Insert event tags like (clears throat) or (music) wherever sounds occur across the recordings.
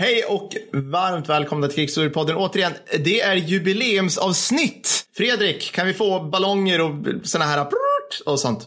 Hej och varmt välkomna till Krigsstorypodden återigen. Det är jubileumsavsnitt. Fredrik, kan vi få ballonger och såna här och sånt?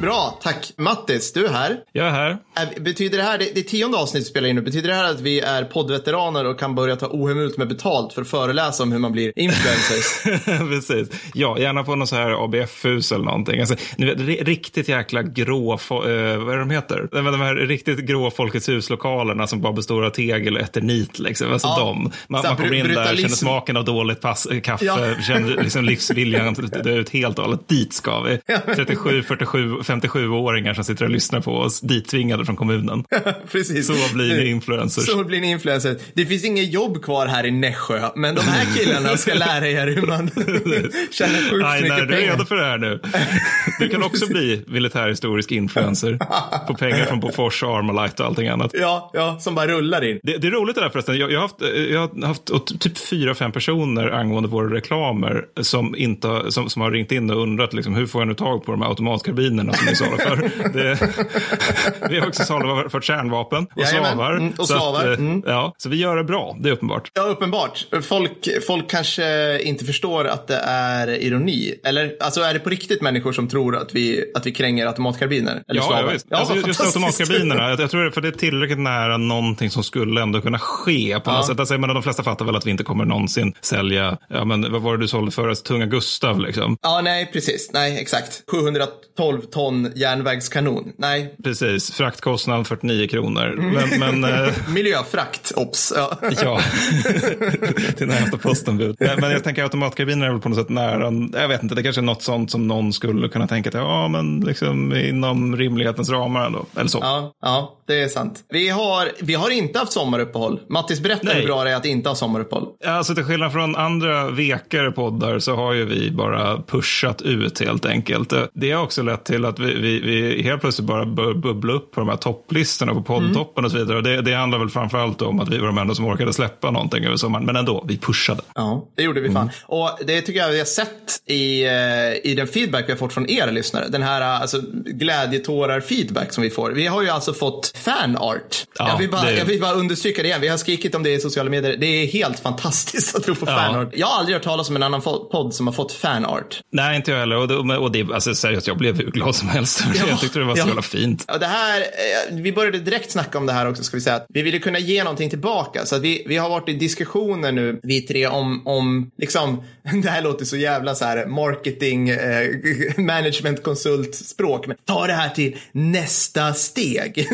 Bra, tack. Mattis, du är här. Jag är här. Är- Betyder det här, det, det är tionde avsnitt vi spelar in nu, betyder det här att vi är poddveteraner och kan börja ta ohemult med betalt för att föreläsa om hur man blir influencers? (laughs) Precis. Ja, gärna på någon så här ABF-hus eller någonting. Alltså, ri- riktigt jäkla grå, eh, vad är det de heter? Men De här riktigt grå Folkets hus-lokalerna som bara består av tegel och eternit. Liksom. Alltså Ja. de. Man, man kommer in där, känner smaken av dåligt pass, eh, kaffe, Ja. känner liksom (laughs) livsviljan dö ut helt och hållet. Dit ska vi. 37, 47, 57-åringar som sitter och lyssnar på oss, dittvingade från kommunen. (laughs) Precis. Så blir ni influencers. Så blir ni influencers. Det finns inget jobb kvar här i Nässjö, men de här killarna ska (laughs) lära er hur man (laughs) tjänar sjukt Nej, mycket nej, du är pengar. redo för det här nu. Du kan också bli militärhistorisk influencer på pengar från Bofors, Armalite och allting annat. Ja, ja, som bara rullar in. Det, det är roligt det där förresten. Jag, jag, har haft, eh, jag har haft typ fyra, fem personer angående våra reklamer som, inte, som, som har ringt in och undrat liksom, hur får jag nu tag på de här automatkarbinerna som ni saluför. Det, vi har också salufört kärnvapen och Jajamän. slavar. Mm, och Så att, slavar. eh, Mm. ja, så vi gör det bra, det är uppenbart. Ja, uppenbart. Folk, folk kanske inte förstår att det är ironi. Eller alltså är det på riktigt människor som tror att vi, att vi kränger automatkarbiner? Eller Ja, slavar? ja, visst. Ja, alltså, just automatkarbinerna, jag, jag tror det, för det är tillräckligt nära någonting som skulle ändå kunna ske på något sätt. Alltså, jag menar, de flesta fattar väl att vi inte kommer någonsin sälja, ja men vad var det du sålde för oss, Tunga Gustav liksom. Ja, nej, precis. Nej, exakt. 712 ton järnvägskanon. Nej, Precis, fraktkostnad 49 kronor. Mm. Men, men eh, (laughs) miljöfrakt. Ops. Ja. (laughs) ja, (laughs) till närmsta postenbud. Men, men jag tänker automatkarbiner är väl på något sätt nära, jag vet inte, det kanske är något sånt som någon skulle kunna tänka att ja men liksom inom rimlighetens ramar ändå, eller så. Ja, ja, det är sant. Vi har, vi har inte haft sommaruppehåll. Mattis, berätta hur bra det är att inte ha sommaruppehåll. Alltså till skillnad från andra vekare poddar så har ju vi bara pushat ut helt enkelt. Det har också lett till att vi, vi, vi helt plötsligt bara bör bubbla upp på de här topplistorna på poddtoppen och så vidare. Och det, det handlar väl framförallt om att vi var de enda som orkade släppa någonting över sommaren. Men ändå, vi pushade. Ja, det gjorde vi fan. Och det tycker jag vi har sett i, eh, i den feedback vi har fått från er lyssnare. Den här eh, alltså, glädjetårar-feedback som vi får. Vi har ju alltså fått fanart. Ja, jag, vill bara, det- jag vill bara understryka det igen. Vi har skrikit om det i sociala medier. Det är helt fantastiskt (laughs) att vi får Ja. fanart. Jag har aldrig hört talas om en annan podd som har fått fanart. Nej, inte jag heller. Och det, och det, alltså, seriöst, jag blev hur glad som helst. (laughs) jag tyckte det var så ja. jävla fint. Ja, det här, eh, vi började direkt snacka om det här också, ska vi säga. Att vi ville kunna ge någonting tillbaka. Så att vi, vi har varit i diskussioner nu, vi tre, om, om liksom, (laughs) det här låter så jävla så här marketing, eh, (laughs) management konsult språk. Men ta det här till nästa steg.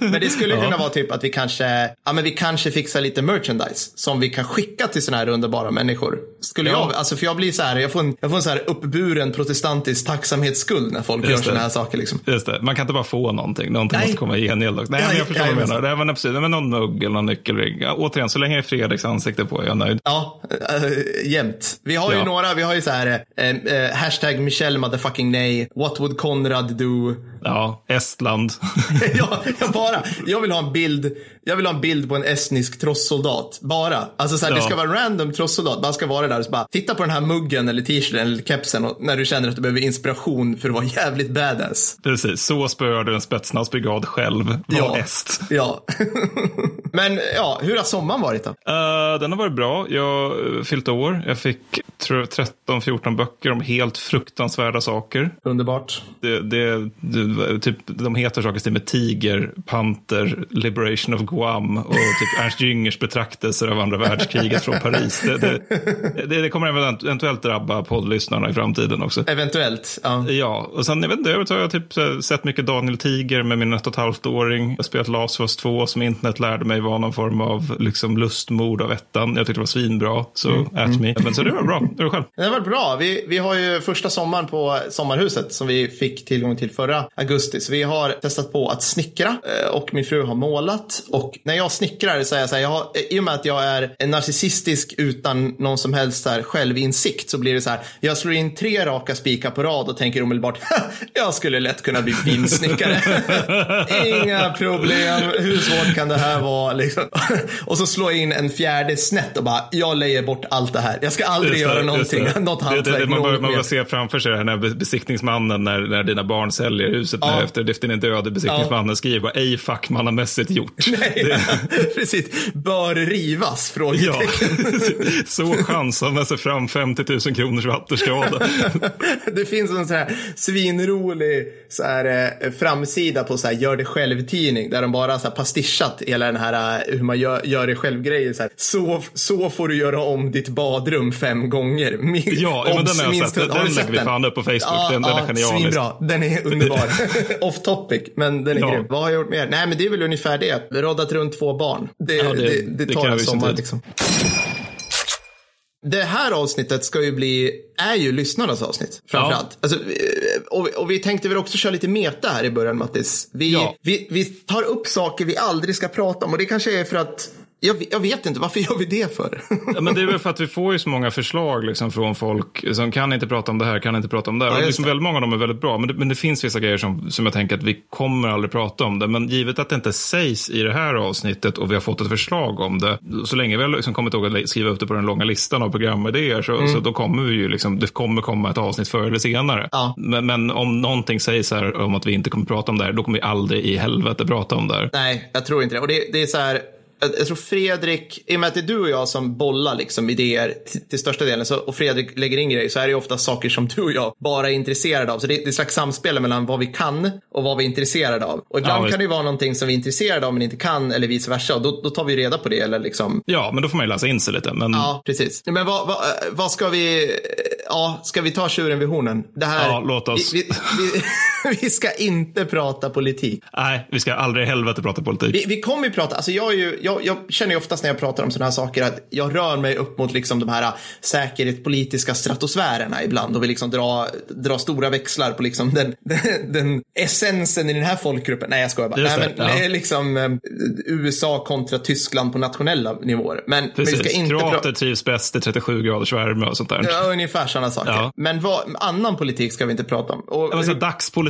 men det skulle kunna vara typ att vi kanske, ja men vi kanske fixar lite merchandise som vi kan skicka till sådana här underbara människor. Skulle Ja. jag, alltså för jag blir så här, jag får en, jag får en så här uppburen protestantisk tacksamhetsskuld när folk Just gör sådana här saker liksom. Just det, man kan inte bara få någonting. Någonting Nej. måste komma i gengäld. Nej, Ja, men jag förstår vad du menar. Det här var precis, men någon mugg eller någon nyckelring. Ja, återigen, så länge det är Fredriks ansikte på är jag nöjd. Ja, äh, jämt. Vi har ju Ja. några, vi har ju så här, äh, äh, hashtag Michelle motherfucking nej, what would Konrad do? Ja, Estland. (laughs) ja, jag bara, jag vill ha en bild, jag vill ha en bild på en estnisk trosssoldat. Bara. Alltså så här, det Ja. ska vara en random trosssoldat, man ska vara där och så bara, titta på den här muggen eller t-shirten eller kepsen och, när du känner att du behöver inspiration för att vara jävligt badass. Precis, så spöar du en spetsnazbrigad själv. Var Ja. est. (laughs) Ja. Men ja, hur har sommaren varit då? Eh, den har varit bra. Jag har uh, fyllt år. Jag fick tror jag, 13-14 böcker om helt fruktansvärda saker. Underbart. Det, det, det, typ, de heter saker som med Tiger, Panter, Liberation of Guam och typ (laughs) Ernst Jüngers betraktelser av andra världskriget från Paris. Det, det, det, det kommer event- eventuellt drabba poddlyssnarna i framtiden också. Eventuellt. Ja. Ja, och sen jag vet inte, jag har typ så- sett mycket Daniel Tiger med min ett och ett halvt åring. Jag har spelat Last of Us 2 som internet lärde mig var någon form av liksom lustmord av ettan. Jag tyckte det var svinbra, så at me. Men så det var bra, det var själv. Det var bra. Vi, vi har ju första sommaren på sommarhuset som vi fick tillgång till förra augusti. Så vi har testat på att snickra eh, och min fru har målat. Och när jag snickrar så är jag så här, jag har, i och med att jag är en narcissistisk utan någon som helst här självinsikt så blir det så här, jag slår in tre raka spikar på rad och tänker omedelbart, jag skulle lätt kunna bli finsnickare. (laughs) Inga problem, hur svårt kan det här vara? liksom. (laughs) Och så slår jag in en fjärde snett och bara, jag lejer bort allt det här. Jag ska aldrig göra någonting, (laughs) något hantverk. Man börjar se framför sig den här besiktningsmannen när, när dina barn säljer huset Ja. när efter, efter din död. Besiktningsmannen skriver bara, ej fackmannamässigt gjort. (laughs) Nej, (laughs) precis. Bör rivas? Ja, Frågetecken. (laughs) så chansar man sig fram 50 000 kronors vattenskada. Det finns en sån här svinrolig så här, eh, framsida på så här, gör det själv-tidning där de bara så här, pastischat hela den här eh, hur man gör, gör det själv-grejer. Så, här, så, så får du göra om ditt badrum fem gånger. Min, Ja, ja, men den har jag sett. Den du lägger vi fan upp på Facebook. Den- den är genialisk. Svinbra. Den är underbar. (laughs) Off topic, men den är Ja. grym. Vad har jag gjort mer? Nej, men det är väl ungefär det. Roddat runt två barn. Det, Ja, det- det, det, tar en sommar liksom. Det här avsnittet ska ju bli, är ju lyssnarnas avsnitt framförallt. Alltså, eh, och, och vi tänkte väl också köra lite meta här i början Mattis. Vi, Ja. vi, vi tar upp saker vi aldrig ska prata om och det kanske är för att, jag, jag vet inte, varför gör vi det för? Ja, men det är väl för att vi får ju så många förslag liksom, från folk som kan inte prata om det här, kan inte prata om det här. Ja, och liksom, väldigt många av dem är väldigt bra, men det, men det finns vissa grejer som, som jag tänker att vi kommer aldrig prata om det. Men givet att det inte sägs i det här avsnittet och vi har fått ett förslag om det, så länge vi har liksom kommit ihåg att skriva upp det på den långa listan av programidéer, så, Mm. så då kommer vi ju liksom, det kommer komma ett avsnitt förr eller senare. Ja. Men, men om någonting sägs här om att vi inte kommer prata om det här, då kommer vi aldrig i helvete prata om det här. Nej, jag tror inte det. Och det, det är så här, jag, tror Fredrik, i och med att det är du och jag som bollar liksom idéer till, till största delen, så, och Fredrik lägger in grejer, så är det ofta saker som du och jag bara är intresserade av. Så det, det är ett slags samspel mellan vad vi kan och vad vi är intresserade av. Och ibland Ja, kan det ju vara någonting som vi är intresserade av men inte kan, eller vice versa. Och då, då tar vi reda på det, eller liksom. Ja, men då får man ju läsa in sig lite. Men Ja, precis. Men vad, vad, vad ska vi, ja, ska vi ta tjuren vid hornen? Det här, Ja, låt oss. Vi, vi, vi, (laughs) vi ska inte prata politik. nej, vi ska aldrig i helvete prata politik. Vi, vi kommer ju prata, alltså jag, är ju, jag, jag känner ju oftast när jag pratar om sådana här saker att jag rör mig upp mot liksom de här äh, säkerhetspolitiska stratosfärerna ibland och vill liksom dra, dra stora växlar på liksom den, (laughs) den, den essensen i den här folkgruppen. Nej, jag skojar bara. Just Nej, det, men ja. det är liksom eh, USA kontra Tyskland på nationella nivåer. Men, men vi Precis. ska inte Kroater trivs bäst i 37 graders värme och sånt där. Ja, ungefär sådana saker. Ja. Men vad, annan politik ska vi inte prata om. Och, Ja, men så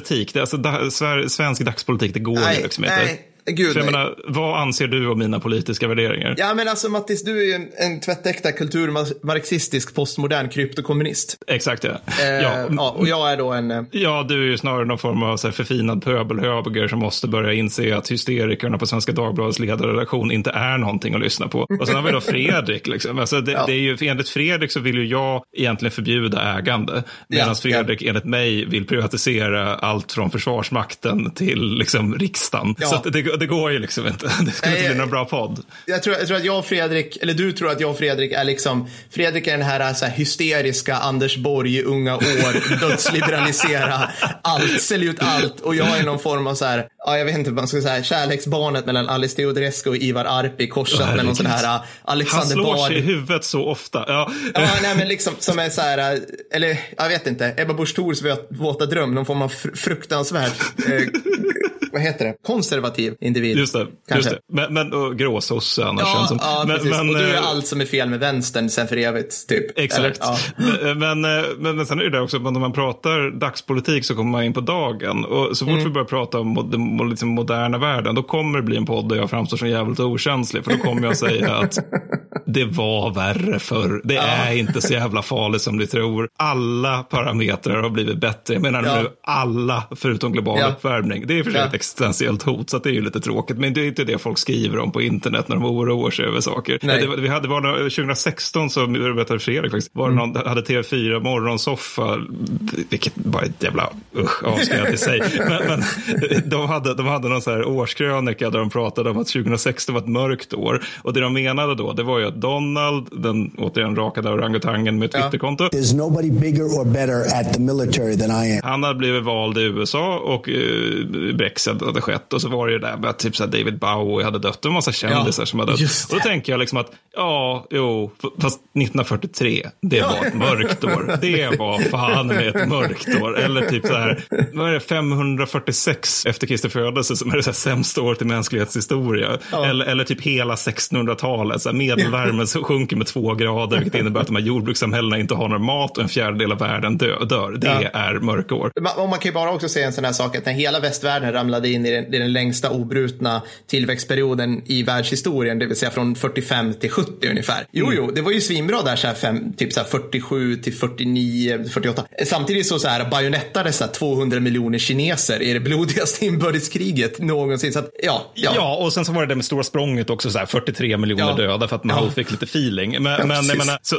dagspolitik, det, alltså, da, svensk dagspolitik, det går nej, ju liksom inte. nej, gud jag nej. menar, vad anser du om mina politiska värderingar? Ja men alltså Mattis, du är ju en, en tvättäkta kulturmarxistisk postmodern kryptokommunist. Exakt ja. Eh, ja. ja, och jag är då en... eh, Ja, du är ju snarare någon form av så här, förfinad pöbelhöger som måste börja inse att hysterikerna på Svenska Dagbladets ledarredaktion inte är någonting att lyssna på. Och sen har vi då Fredrik. Liksom. Alltså, det, Ja. det är ju, enligt Fredrik så vill ju jag egentligen förbjuda ägande. Medan Ja, Fredrik enligt mig vill privatisera allt från Försvarsmakten till liksom, riksdagen. Ja. Så att det, (laughs) det går ju liksom inte. (laughs) Det skulle Nej, inte bli någon bra podd. Jag tror, jag tror att jag och Fredrik, eller du tror att jag och Fredrik är liksom, Fredrik är den här, så här hysteriska Anders Borg i unga år, (laughs) dödsliberalisera allt, sälja ut allt och jag är någon form av så här, ja jag vet inte vad man ska säga, kärleksbarnet mellan Alice Teodorescu och Ivar Arpi korsat med någon sån här Han Alexander slår sig i Bard. huvudet så ofta. Ja. Ja, nej men liksom som är så här, uh, eller jag vet inte, Ebba Busch Thors våt- våta dröm, någon form av fr- fruktansvärd, eh, vad heter det, konservativ individ. Just det. Just det. Men, men och gråsosse annars. Ja, som. ja men, precis. men, och du är eh, allt som är fel med vänstern sen för evigt, typ. Exakt. Eller? Ja. Men, men, eh, men, men sen är det där också, när man pratar dagspolitik så kommer man in på dagen. Och så fort Mm. vi börjar prata om den liksom moderna världen, då kommer det bli en podd där jag framstår som jävligt okänslig. För då kommer jag säga att (laughs) det var värre förr. Det är inte så jävla farligt som ni tror. Alla parametrar har blivit bättre. Jag menar Ja. nu alla, förutom global Ja. uppvärmning. Det är för sig ett existentiellt hot, så det är ju lite tråkigt. Men det är inte det folk skriver om på internet när de oroar sig över saker. Det, vi hade, var det 2016 så berättade Fredrik faktiskt, var Mm. någon, hade TV4 morgonsoffa, vilket bara ett jävla usch avslöjat i sig. (laughs) Men, men de, hade, de hade någon så här årskrönika där de pratade om att 2016 var ett mörkt år. Och det de menade då, det var ju att Donald, den återigen rakade orangutangen med ett Ja. Twitterkonto, There's nobody bigger or better at the military than I am. han hade blivit vald i USA och uh, Brexit hade skett. Och så var det ju där med att typ så här David Bowie hade dött och en massa kändisar Ja, som hade dött. Och då tänker jag liksom att, ja, jo, fast 1943, det var ett mörkt år. Det var fan med ett mörkt år. Eller typ så här, vad är det, 546 efter Kristi födelse som är det så här sämsta året i mänsklighetshistoria. Eller, eller typ hela 1600-talet, så här medelvärlden värmen sjunker med två grader, vilket innebär att de här jordbrukssamhällena inte har någon mat och en fjärdedel av världen dö, dör. Det ja. är mörkår. Och man kan ju bara också säga en sån här sak att när hela västvärlden ramlade in i den, i den längsta obrutna tillväxtperioden i världshistorien, det vill säga från 45 till 70 ungefär. Jo, mm. jo, det var ju svinbra där så här fem, typ så här 47 till 49, 48. Samtidigt så, så här bajonettades 200 miljoner kineser i det blodigaste inbördeskriget någonsin. Så att, ja, ja. ja, och sen så var det det med stora språnget också, så här 43 miljoner ja. döda för att man. Fick lite feeling. Men, ja, men jag, menar, så,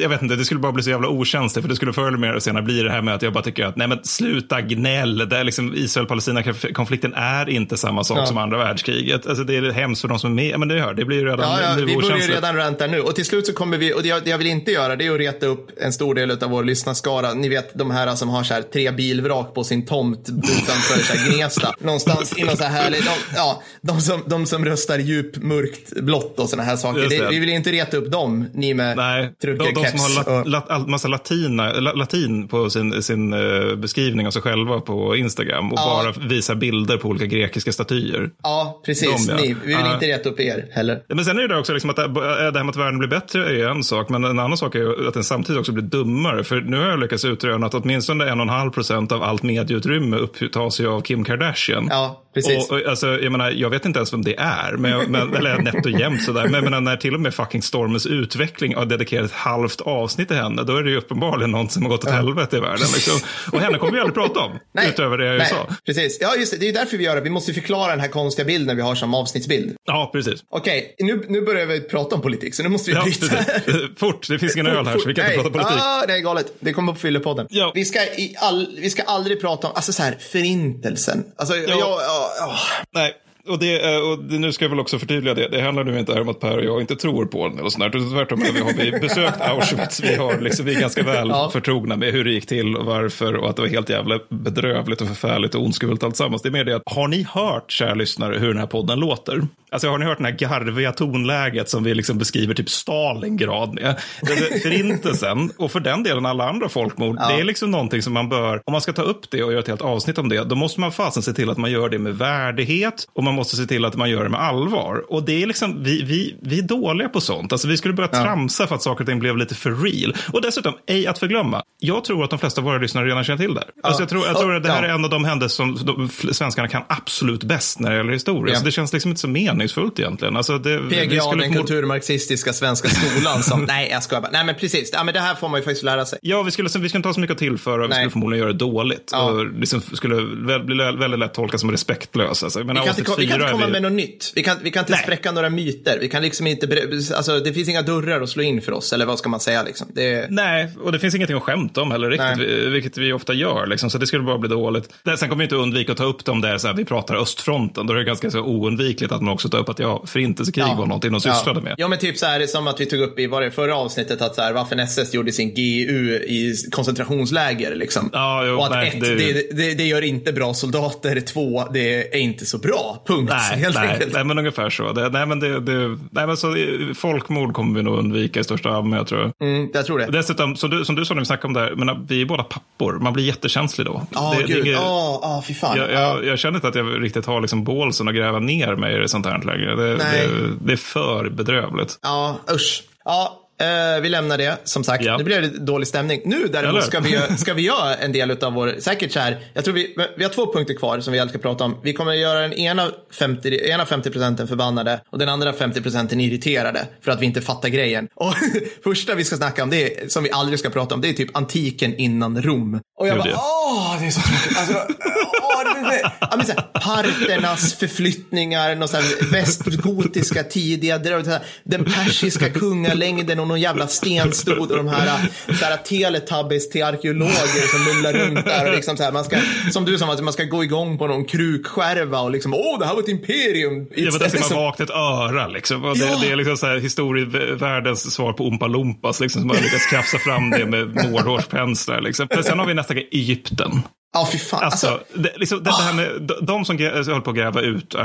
jag vet inte, det skulle bara bli så jävla okänsligt, för det skulle förr eller mer senare bli det här med att jag bara tycker att nej men sluta gnäll, det är liksom Israel-Palestina-konflikten är inte samma sak som andra världskriget. Alltså det är hemskt för de som är med, men det hör, det blir ju redan ja, ja, Vi börjar redan ranta nu och till slut så kommer vi, och det jag, det jag vill inte göra det är att reta upp en stor del av vår lyssnarskara. Ni vet de här som har så här tre bilvrak på sin tomt utanför så här Gnesta. (laughs) Någonstans i någon så här härlig, de, ja, de som, de som röstar djupt mörkt blått och sådana här saker. Det, vi vill inte reta upp dem, ni med Nej, de, de som har lat, lat, all, massa latina, latin på sin, sin uh, beskrivning av sig själva på Instagram och ja. bara visar bilder på olika grekiska statyer. Ja, precis. De, ja. Ni, vi vill uh, inte reta upp er heller. Men sen är det också liksom att det, det här med att världen blir bättre är en sak, men en annan sak är att den samtidigt också blir dummare. För nu har jag lyckats utröna att åtminstone en och en halv procent av allt medieutrymme upptas ju av Kim Kardashian. Ja, precis. Och, och, alltså, jag, menar, jag vet inte ens vem det är, men, men, eller nätt och jämnt sådär. Men menar, när till och med fucking Stormens utveckling har dedikerat ett halvt avsnitt till henne, då är det ju uppenbarligen något som har gått åt ja. helvete i världen. Liksom. Och henne kommer vi aldrig prata om, Nej. utöver det jag Nej. sa. Precis, ja just det, det är därför vi gör det. Vi måste förklara den här konstiga bilden vi har som avsnittsbild. Ja, precis. Okej, nu, nu börjar vi prata om politik, så nu måste vi ja, byta. Fort, det finns ingen öl här, så vi kan Nej. inte prata politik. Ah, det är galet. Det kommer på fyllepodden. Ja. Vi, ska i all, vi ska aldrig prata om, alltså så här, förintelsen. Alltså, ja. jag, ja. Nej, och, det, och det, nu ska jag väl också förtydliga det. Det handlar nu inte om att Per och jag inte tror på den eller sånt där. Tvärtom vi har vi besökt Auschwitz. Vi, har liksom, vi är ganska väl ja. förtrogna med hur det gick till och varför och att det var helt jävla bedrövligt och förfärligt och ondskefullt alltsammans. Det är mer det att har ni hört, kära lyssnare, hur den här podden låter? Alltså har ni hört det här garviga tonläget som vi liksom beskriver typ Stalingrad med? Förintelsen och för den delen alla andra folkmord. Ja. Det är liksom någonting som man bör, om man ska ta upp det och göra ett helt avsnitt om det, då måste man fasen se till att man gör det med värdighet och man måste se till att man gör det med allvar. Och det är liksom, vi, vi, vi är dåliga på sånt. Alltså vi skulle börja ja. tramsa för att saker och ting blev lite för real. Och dessutom, ej att förglömma, jag tror att de flesta av våra lyssnare redan känner till det. Ja. Alltså jag tror, jag tror att det här är en av de händelser som de, svenskarna kan absolut bäst när det gäller historia. Så det känns liksom inte så meningsfullt egentligen. Alltså det, PGA, den kulturmarxistiska svenska skolan som, (laughs) nej jag skojar bara. Nej men precis, ja, men det här får man ju faktiskt lära sig. Ja, vi skulle, vi skulle inte ha så mycket att tillföra, vi skulle förmodligen göra det dåligt. Ja. Och liksom skulle bli väldigt lätt tolkas som respektlösa. Alltså, vi, kan inte, vi kan inte komma vi... med något nytt. Vi kan, vi kan inte nej. spräcka några myter. Vi kan liksom inte, alltså det finns inga dörrar att slå in för oss, eller vad ska man säga liksom. Det... Nej, och det finns ingenting att skämta om heller riktigt, nej. vilket vi ofta gör liksom, så det skulle bara bli dåligt. Sen kommer vi inte undvika att ta upp dem där så här, vi pratar östfronten, då är det ganska så oundvikligt att man också tar upp att ja, förintelsekrig ja. var någonting de sysslade ja. med. Ja, men typ så här som att vi tog upp i var det förra avsnittet att så här, Waffen SS gjorde sin GU i koncentrationsläger liksom. Ja, jo, och att nej, ett, det... Det, det, gör inte bra soldater, två, det är inte så bra. Punkt. Nej, (laughs) helt nej, enkelt. nej men ungefär så. Det, nej, men det, nej, men så folkmord kommer vi nog undvika i största allmänhet tror jag. Mm, jag tror det. Dessutom, så du, som du sa när vi snackade om det här, men vi är båda pappor. Man blir jättekänslig då. Ja, oh, gud. Ja, oh, oh, fy fan. Jag, jag, jag, känner inte att jag riktigt har liksom bålsen att gräva ner mig i sånt här längre. Det, det, det är för bedrövligt. Ja, usch. Ja, vi lämnar det, som sagt. Ja. Nu blev det dålig stämning. Nu däremot ska vi, ska vi göra en del av vår, säkert så här, jag tror vi, vi har två punkter kvar som vi alltid ska prata om. Vi kommer att göra den ena 50, ena 50 procenten förbannade och den andra 50 procenten irriterade för att vi inte fattar grejen. Och (laughs) första vi ska snacka om, det är, som vi aldrig ska prata om, det är typ antiken innan Rom. Och jag bara, åh, det är så. Alltså, ja, men så här, parternas förflyttningar, någon så här västgotiska tidiga, den persiska kungalängden och någon jävla stenstod och de här, så här teletubbies till arkeologer som mumlar runt där och liksom så här, man ska, som du sa, man ska gå igång på någon krukskärva och liksom, åh, det här var ett imperium. Ja, men där ser man vakt ett öra liksom. Och det, ja. det är liksom så här historievärldens svar på Oompa Loompas liksom, som har lyckats krafsa fram det med mårhårspenslar liksom. Men sen har vi nästa grej, Egypten. Ja, fy fan. Alltså, Alltså, det, liksom, det, det här med de, de som höll på att gräva ut eh,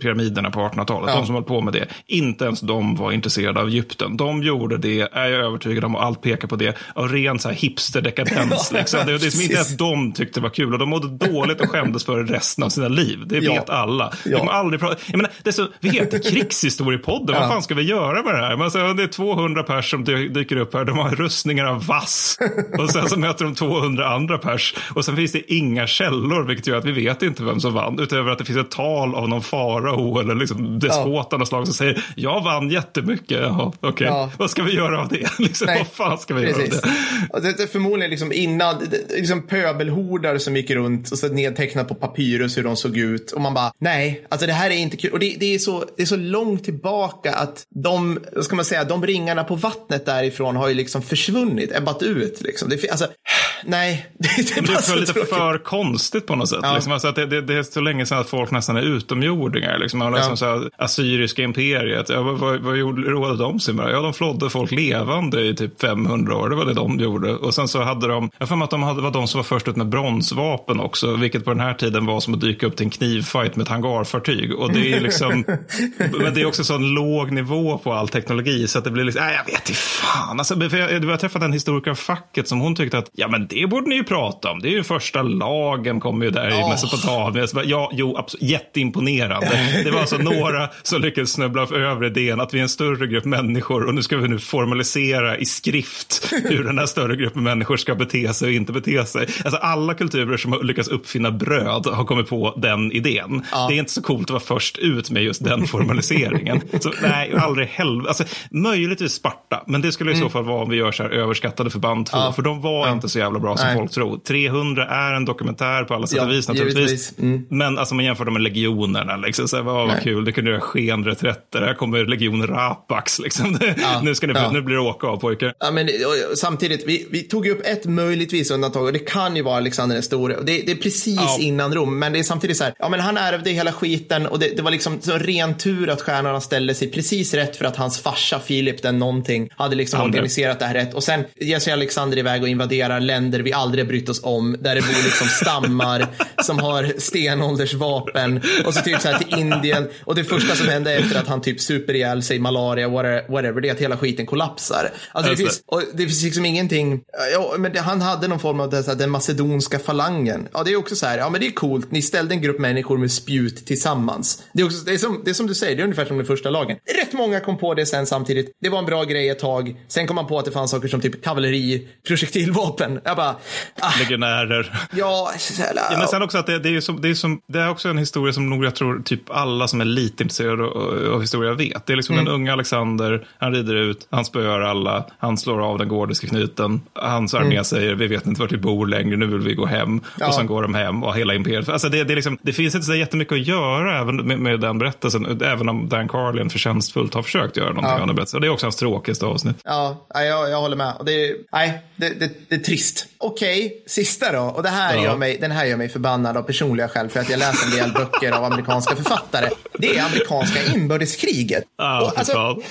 pyramiderna på 1800-talet, Ja. de som höll på med det, inte ens de var intresserade av Egypten. De gjorde det, är jag övertygad om, och allt pekar på det, av ren så här hipsterdekadens. (laughs) Liksom. Det, det är som inte ens de tyckte var kul och de mådde dåligt och skämdes för resten av sina liv. Det Ja. vet alla. Ja. kommer aldrig prata, jag menar, det är så, vi heter (laughs) krigshistoriepodden, vad Ja. fan ska vi göra med det här? Men alltså, det är 200 pers som dy- dyker upp här, de har rustningar av vass. (laughs) Och sen så möter de 200 andra pers. Och sen finns det inga källor, vilket gör att vi vet inte vem som vann. Utöver att det finns ett tal av någon farao eller liksom despot av något slag som säger jag vann jättemycket. Jaha, okej. Ja. Vad ska vi göra av det? (laughs) Liksom, Nej. vad fan ska vi göra av Precis. det? Och det, är förmodligen liksom innan, liksom pöbelhordar som gick runt och så nedtecknat på papyrus hur de såg ut. Och man bara, nej, alltså det här är inte kul. Och det, det, är, så, det är så långt tillbaka att de, vad ska man säga, de ringarna på vattnet därifrån har ju liksom försvunnit, ebbat ut. Liksom. Det, alltså, (sighs) nej, (laughs) det, det det för lite. För konstigt på något sätt. Ja. Liksom, alltså att det, det, det är så länge sedan att folk nästan är utomjordingar. Liksom. Man har Ja. liksom så här, assyriska imperiet, ja, vad, vad, vad gjorde, rådde de sig med? Ja, de flådde folk levande i typ 500 år. Det var det de gjorde. Och sen så hade de, jag för mig att de hade, var de som var först ut med bronsvapen också. Vilket på den här tiden var som att dyka upp till en knivfight med ett hangarfartyg. Och det är liksom, (laughs) men det är också så en låg nivå på all teknologi. Så att det blir liksom, nej jag vet inte fan. Alltså, för jag, jag träffade en historiker av facket som hon tyckte att, ja men det borde ni ju prata om. Det är ju första lagen kommer ju där i Åh. Mesopotamien. Så bara, Ja, jo, absolut, jätteimponerande. Det var alltså några som lyckades snubbla över idén att vi är en större grupp människor och nu ska vi nu formalisera i skrift hur den här större gruppen människor ska bete sig och inte bete sig. Alltså alla kulturer som har lyckats uppfinna bröd har kommit på den idén. Det är inte så coolt att vara först ut med just den formaliseringen. så nej, aldrig helvete. Alltså, möjligtvis Sparta, men det skulle i så fall vara om vi gör så här överskattade förband två, Mm. Ja. för de var Ja. inte så jävla bra som Nej. folk tror. 300 är en dokumentär på alla sätt Ja, och vis naturligtvis. Mm. Men alltså man jämför dem med legionerna. Liksom, så här, vad, vad kul, det kunde göra skenreträtter. Här kommer legion Rapax. Liksom. (laughs) nu, ska ni, Ja. nu blir det åka av pojkar. Ja, men, och, samtidigt, vi, vi tog ju upp ett möjligtvis undantag och det kan ju vara Alexander den store. Det, det är precis Ja. innan Rom, men det är samtidigt så här, ja men han ärvde hela skiten och det, det var liksom så ren tur att stjärnorna ställde sig precis rätt för att hans farsa Filip den någonting hade liksom Andre. organiserat det här rätt. Och sen ger sig Alexander iväg och invaderar länder vi aldrig brytt oss om, där det bor liksom stammar som har stenåldersvapen och så typ så här till Indien. Och det första som hände efter att han typ super ihjäl sig, malaria, whatever, det är att hela skiten kollapsar. Alltså det finns, och det finns liksom ingenting, ja, men det, han hade någon form av det, här, den macedonska falangen. Ja, det är också så här, ja men det är coolt, ni ställde en grupp människor med spjut tillsammans. Det är, också, det är, som, det är som du säger, det är ungefär som den första lagen. Rätt många kom på det sen samtidigt. Det var en bra grej ett tag. Sen kom man på att det fanns saker som typ kavalleri, projektilvapen. Jag bara, ah, Legionärer. Ja, så Ja, men sen också att det, det, är som, det, är som, det är också en historia som nog jag tror typ alla som är lite intresserade av, av historia vet. Det är liksom Mm. den unga Alexander, han rider ut, han spöar alla, han slår av den gordiska knuten, hans armé Mm. säger vi vet inte vart vi bor längre, nu vill vi gå hem. Ja. Och sen går de hem och hela imperiet. Alltså det, det, är liksom, det finns inte så jättemycket att göra även med, med den berättelsen, även om Dan Carlin förtjänstfullt har försökt göra någonting Ja. av den berättelsen. Det är också hans tråkigaste avsnitt. Ja, jag, jag håller med. Och det, nej, det, det, det är trist. Okej, sista då. Och det här Ja. gör mig, den här gör mig förbannad av personliga skäl för att jag läser en del (laughs) böcker av amerikanska författare. Det är amerikanska inbördeskriget. Ja, Och, fan. eh,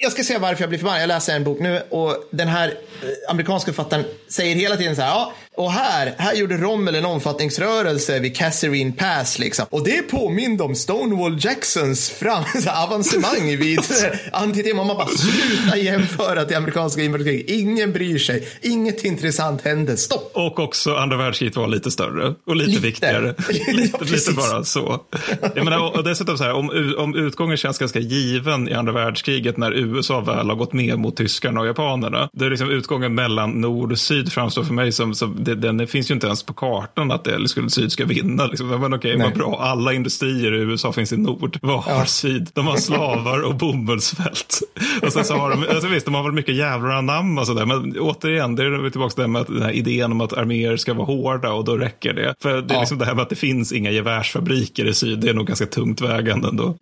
jag ska säga varför jag blir förbannad. Jag läser en bok nu och den här eh, amerikanska författaren säger hela tiden så här. Ja, och här, här gjorde Rommel en omfattningsrörelse vid Kasserine Pass liksom. Och det påminde om Stonewall Jacksons fram, (laughs) avancemang vid (laughs) antitema. Man bara sluta jämföra till amerikanska inbördeskriget. Ingen bryr sig. Inget intressant hände. Stopp. Och också andra världskriget var lite större och lite, Lite. viktigare. (laughs) Ja, lite, lite precis. bara så. Jag menar, och dessutom så här, om, om utgången känns ganska given i andra världskriget när USA väl har gått med mot tyskarna och japanerna. Det är liksom utgången mellan nord och syd framstår för mig som, som det, den finns ju inte ens på kartan att det, eller skulle syd ska vinna. Liksom. Men okej, Nej. vad bra. Alla industrier i USA finns i nord. Vad har syd? De har slavar och bomullsfält. Och sen så har de, alltså visst, de har väl mycket jävlar anamma och sådär. Men återigen, det är tillbaka till det med att den här idén om att arméer ska vara hårda och då räcker det. För det är Ja. liksom det här med att det finns inga gevärsfabriker i syd, det är nog ganska tungt vägande ändå.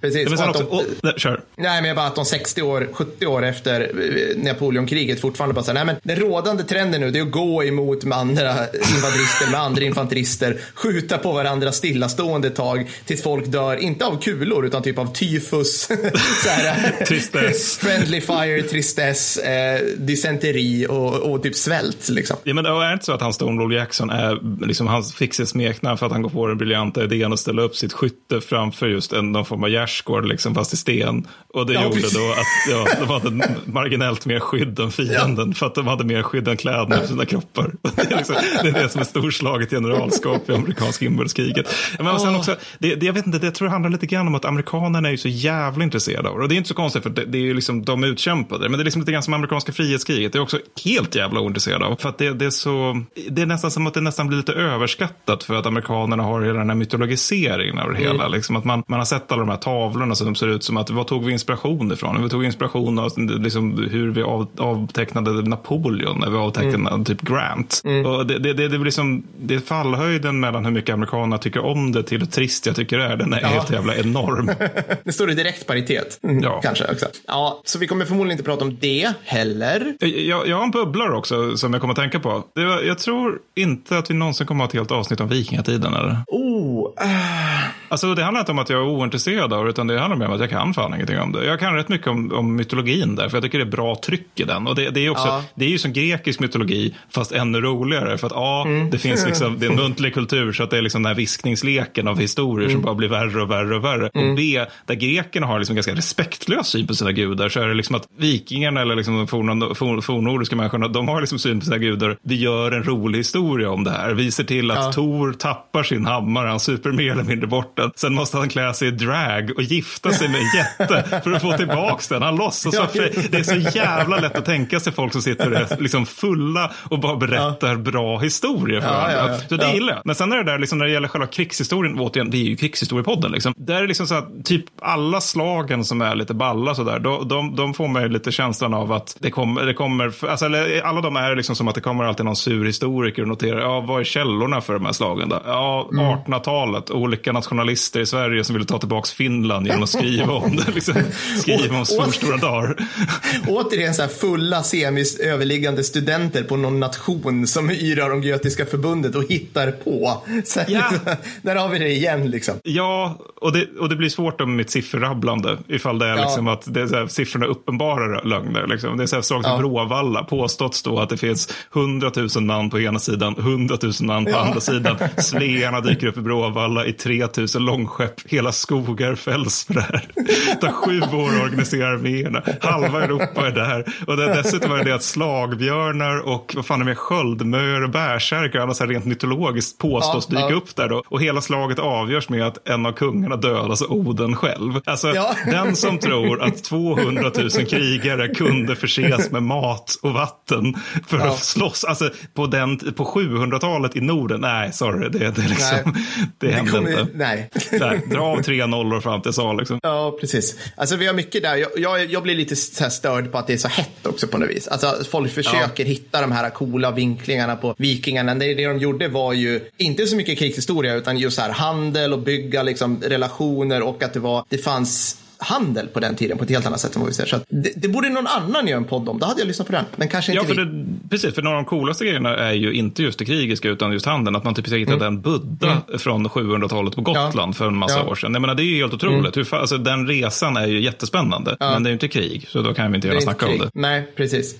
Precis. Men sen Och också, de- oh, kör. Nej, men bara att de 60 år, 70 år efter eh, Napoleonkriget fortfarande bara säger, nej men den rådande trenden nu det är att gå emot med andra (laughs) invaderister, med andra infanterister, skjuta på varandra stillastående ett tag tills folk dör, inte av kulor utan typ av tyfus, (laughs) så här, (laughs) Tristess. friendly fire, tristess, eh, dysenteri och, och typ svält liksom. Ja, men det är inte så att han Stonewall Jackson är, liksom, han fick sitt smeknamn för att han går på den briljanta idén att ställa upp sitt skytte framför just en, någon form av gärdsgård, liksom, fast i sten. Och det Ja, gjorde precis. då att ja, de hade marginellt mer skydd än fienden, för att de hade mer skydd än kläderna på sina kroppar. (laughs) Det är, liksom, det, är det som är storslaget generalskap i amerikanska inbördeskriget. Men sen också, det, det, jag vet inte, det tror jag handlar lite grann om att amerikanerna är ju så jävla intresserade av det. Och det är inte så konstigt, för det, det är ju liksom, de utkämpade. Men det är liksom lite grann som amerikanska frihetskriget. Det är också helt jävla ointresserade av. För att det, det är så, det är nästan som att det nästan blir lite överskattat för att amerikanerna har hela den här mytologiseringen av det hela. Liksom att man, man har sett alla de här tavlorna som ser ut som att, vad tog vi inspiration ifrån? Vi tog inspiration av liksom, hur vi av, avtecknade Napoleon när vi avtecknade typ Grant. Och det, det, det, det, liksom, det är fallhöjden mellan hur mycket amerikanerna tycker om det till hur trist jag tycker det är. Den är helt jävla enorm. (laughs) Det står i direkt paritet. Ja. Kanske också. Ja, så vi kommer förmodligen inte prata om det heller. Jag, jag har en bubblare också som jag kommer att tänka på. Var, jag tror inte att vi någonsin kommer att ha ett helt avsnitt om vikingatiden. Eller? Oh, ah. Alltså, det handlar inte om att jag är ointresserad av det, utan det handlar mer om att jag kan fan ingenting om det. Jag kan rätt mycket om, om mytologin där, för jag tycker det är bra tryck i den. Och det, det är också, Ja. det är ju som grekisk mytologi, fast ännu roligare. För att A, det finns liksom, det är en (laughs) muntlig kultur, så att det är liksom den här viskningsleken av historier som bara blir värre och värre och värre. Och B, där grekerna har liksom ganska respektlös syn på sina gudar, så är det liksom att vikingarna eller liksom de forna- for- fornnordiska människorna, de har liksom syn på sina gudar. Vi gör en rolig historia om det här. Vi ser till att Ja. Tor tappar sin hammare, han super mer eller mindre bort den. Sen måste han klä sig i drag och gifta sig med en jätte (laughs) för att få tillbaks den. Han låtsas Ja. Det är så jävla lätt att tänka sig folk som sitter och är liksom fulla och bara berättar bra historier för Ja, varandra. ja, ja. Så det Ja. gillar jag. Men sen är det där, liksom, när det gäller själva krigshistorien, återigen, vi är ju krigshistoriepodden. Liksom. Där är liksom så att typ alla slagen som är lite balla sådär, de, de, de får mig lite känslan av att det kommer, det kommer alltså, alla de är liksom som att det kommer alltid någon sur historiker och noterar, ja vad är källorna för de här slagen då? Ja, 1800-talet, olika nationalister i Sverige som ville ta tillbaka Finland genom att skriva om det, liksom, (laughs) skriva om storstora dagar. (laughs) Återigen så här fulla semis överliggande studenter på någon nation som yrar om Götiska förbundet och hittar på. Så Ja. (laughs) Där har vi det igen liksom. Ja, och det, och det blir svårt om mitt sifferrabblande ifall det är Ja. liksom att det är så här, siffrorna uppenbara lögner. Liksom. Det är så här, slaget Ja. om Bråvalla påståtts då att det finns 100 000 man på ena sidan, 100 000 man på Ja. andra sidan. Svearna dyker upp i Bråvalla i 3 000 långskepp. Hela skogar fälls för det här. Det tar sju år att organisera arméerna. Halva Europa är där. Och det, dessutom är det att slagbjörnar och vad fan är det med sköldmör och bärsärkar och här rent mytologiskt påstås Ja, dyka ja. upp där då. Och hela slaget avgörs med att en av kungarna dödas av Oden själv. Alltså, Ja. den som tror att 200 000 krigare kunde förses med mat och vatten för att slåss, alltså på, den, på 700-talet i Norden, nej, sorry, det, det, är liksom, Nej. det hände inte. nej. Nej, dra av tre nollor fram till sal liksom. Ja, precis. Alltså vi har mycket där. Jag, jag, jag blir lite störd på att det är så hett också på något vis. Alltså folk försöker hitta de här coola vinklingarna på vikingarna. Det, det de gjorde var ju inte så mycket krigshistoria utan just så här handel och bygga liksom relationer och att det var, det fanns handel på den tiden på ett helt annat sätt än vad vi ser. Så det, det borde någon annan göra en podd om. Då hade jag lyssnat på den. Men kanske Ja, inte för vi. det, precis. För några av de coolaste grejerna är ju inte just det krigiska utan just handeln. Att man typ hittade Mm. en Buddha från 700-talet på Gotland för en massa Ja. Mm. år sedan. Jag menar, det är ju helt otroligt. Hur, fa- alltså, den resan är ju jättespännande. Men det är ju inte krig, så då kan vi inte gärna snacka om krig. det. Nej, precis.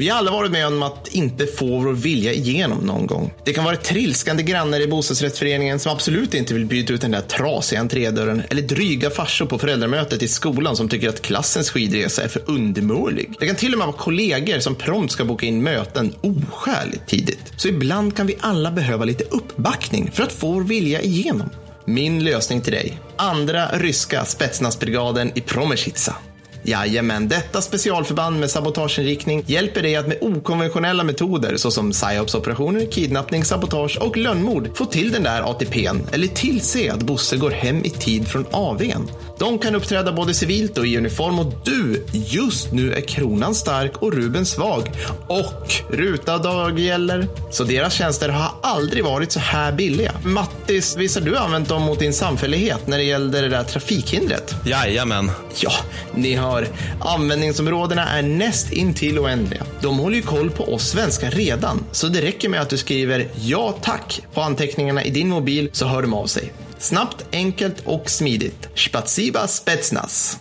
Vi har alla varit med om att inte få vår vilja igenom någon gång. Det kan vara trilskande grannar i bostadsrättsföreningen som absolut inte vill byta ut den där trasiga entrédörren eller dryga farsor på föräldramötet i skolan som tycker att klassens skidresa är för undermålig. Det kan till och med vara kollegor som prompt ska boka in möten oskäligt tidigt. Så ibland kan vi alla behöva lite uppbackning för att få vår vilja igenom. Min lösning till dig. Andra ryska spetsnazbrigaden i Promesjitsa. Jajamän, detta specialförband med sabotageinriktning hjälper dig att med okonventionella metoder såsom psyopsoperationer, kidnappning, sabotage och lönnmord få till den där ATPn eller tillse att Bosse går hem i tid från AWn. De kan uppträda både civilt och i uniform och du, just nu är kronan stark och Ruben svag. Och ruta dag gäller. Så deras tjänster har aldrig varit så här billiga. Mattis, visst har du använt dem mot din samfällighet när det gällde det där trafikhindret? Jajamän. Ja, ni hör. Användningsområdena är näst intill oändliga. De håller ju koll på oss svenskar redan, så det räcker med att du skriver ja tack på anteckningarna i din mobil så hör de av sig. Snabbt, enkelt och smidigt. Spatsiba spetsnas.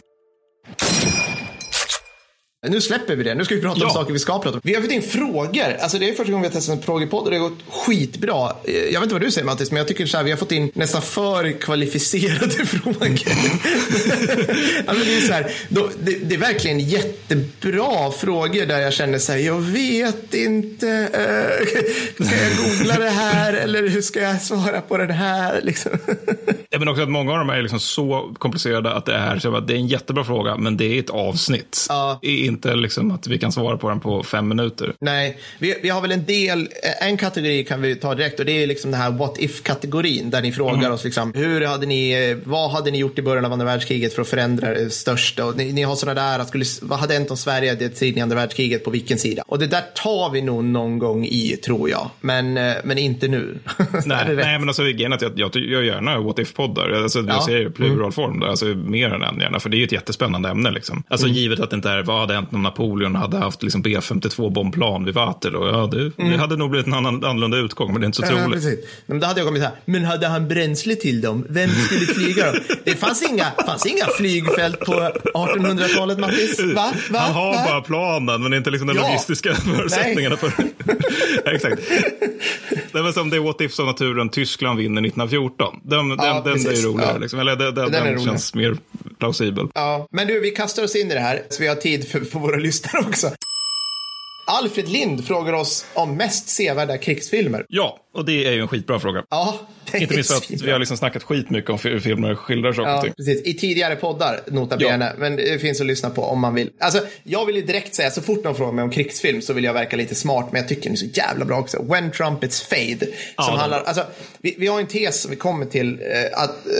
Nu släpper vi det. Nu ska vi prata Ja. om saker vi ska prata om. Vi har fått in frågor. Alltså det är första gången vi har testat en frågepodd och det har gått skitbra. Eh, Jag vet inte vad du säger Mattis, men jag tycker så här, vi har fått in nästan för kvalificerade (laughs) frågor. (laughs) alltså det, är så här, då, det, det är verkligen jättebra frågor där jag känner så här, jag vet inte. eh, ska jag googla det här eller hur ska jag svara på den här? Liksom. (laughs) Ja, men också att många av dem är liksom så komplicerade att det är, så att det är en jättebra fråga, men det är ett avsnitt. Ja. Inte liksom att vi kan svara på den på fem minuter. Nej, vi, vi har väl en del, en kategori kan vi ta direkt och det är liksom den här what if-kategorin där ni frågar oss liksom, hur hade ni, eh, vad hade ni gjort i början av andra världskriget för att förändra det största? Och ni, ni har sådana där, att skulle, vad hade hänt om Sverige hade tid i andra världskriget på vilken sida? Och det där tar vi nog någon gång i, tror jag. Men, eh, men inte nu. (laughs) Nej, nej, men alltså grejen att jag, jag gör gärna what if-poddar. Alltså, Ja. Jag ju pluralform, där, alltså, mer än en gärna, för det är ju ett jättespännande ämne. Liksom. Alltså Mm. givet att det inte är vad hade hänt om Napoleon hade haft liksom, B52 bombplan vid Waterloo. Ja, det, det hade nog blivit en annan, annorlunda utgång, men det är inte så Mm. Ja, troligt. precis. Men då hade jag kommit så här, men hade han bränsle till dem? Vem skulle flyga dem? (laughs) Det fanns inga, fanns inga flygfält på 1800-talet, Mattis. Va? Va? Han har Va? bara planen, men inte liksom de Ja. logistiska förutsättningarna för Ja, (laughs) Exakt. Det var som det What If som naturen Tyskland vinner 1914. Den, den, Ja, den är precis. ju roligare. Ja. Liksom. Eller den, den, Den är den känns mer plausibel. Ja, men du, vi kastar oss in i det här så vi har tid för, för våra lyssnare också. Alfred Lind frågar oss om mest sevärda krigsfilmer. Ja, och det är ju en skitbra fråga. Ja, Inte minst för att vi har liksom snackat skitmycket om hur filmer skildrar saker Ja, precis. I tidigare poddar, nota bene. Men det finns att lyssna på om man vill. Alltså, jag vill ju direkt säga, så fort någon frågar mig om krigsfilm så vill jag verka lite smart, men jag tycker den är så jävla bra också. When Trumpets Fade. Som den- handlar, alltså, vi, vi har en tes som vi kommer till, eh, att, eh,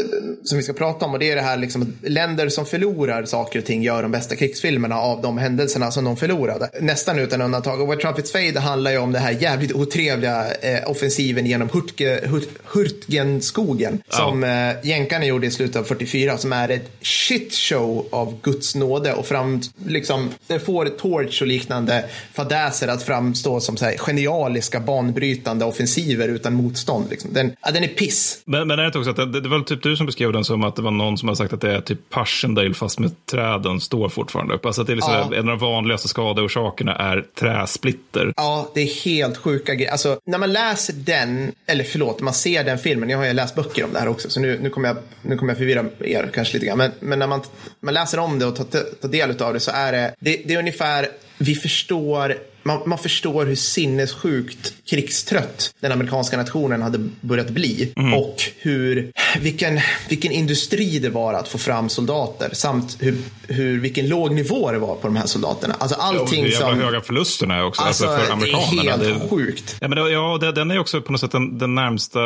som vi ska prata om, och det är det här liksom, att länder som förlorar saker och ting gör de bästa krigsfilmerna av de händelserna som de förlorade. Nästan utan undantag. Och When Trumpets Fade handlar ju om det här jävligt otrevliga eh, offensiven genom Hurtge, Hurt, Hurtgenskogen som eh, jänkarna gjorde i slutet av 44 som är ett shit show av Guds nåde och fram, liksom, det får Torch och liknande fadäser att framstå som så här, genialiska banbrytande offensiver utan motstånd. Liksom. Den, ja, den är piss. Men, men är det också att det, det var typ du som beskrev den som att det var någon som har sagt att det är typ Passchendaele fast med träden står fortfarande upp. Alltså att det är liksom Ja. en av de vanligaste skadeorsakerna är träsplitter. Ja, det är helt sjuka grejer. Alltså, när man läser den, eller förlåt, man ser den filmen, jag har ju läst böcker om det här också, så nu, nu, kommer, jag, nu kommer jag förvirra er kanske lite grann. Men, men när man, man läser om det och tar, tar del av det så är det, det, det är ungefär, vi förstår man, man förstår hur sinnessjukt krigstrött den amerikanska nationen hade börjat bli. Och hur, vilken, vilken industri det var att få fram soldater. Samt hur, hur, vilken låg nivå det var på de här soldaterna. Alltså allting jävla som... höga förlusterna också. Alltså, Alltså, för det är amerikanerna. helt Det- sjukt. Ja, men det, ja det, den är också på något sätt den, den närmsta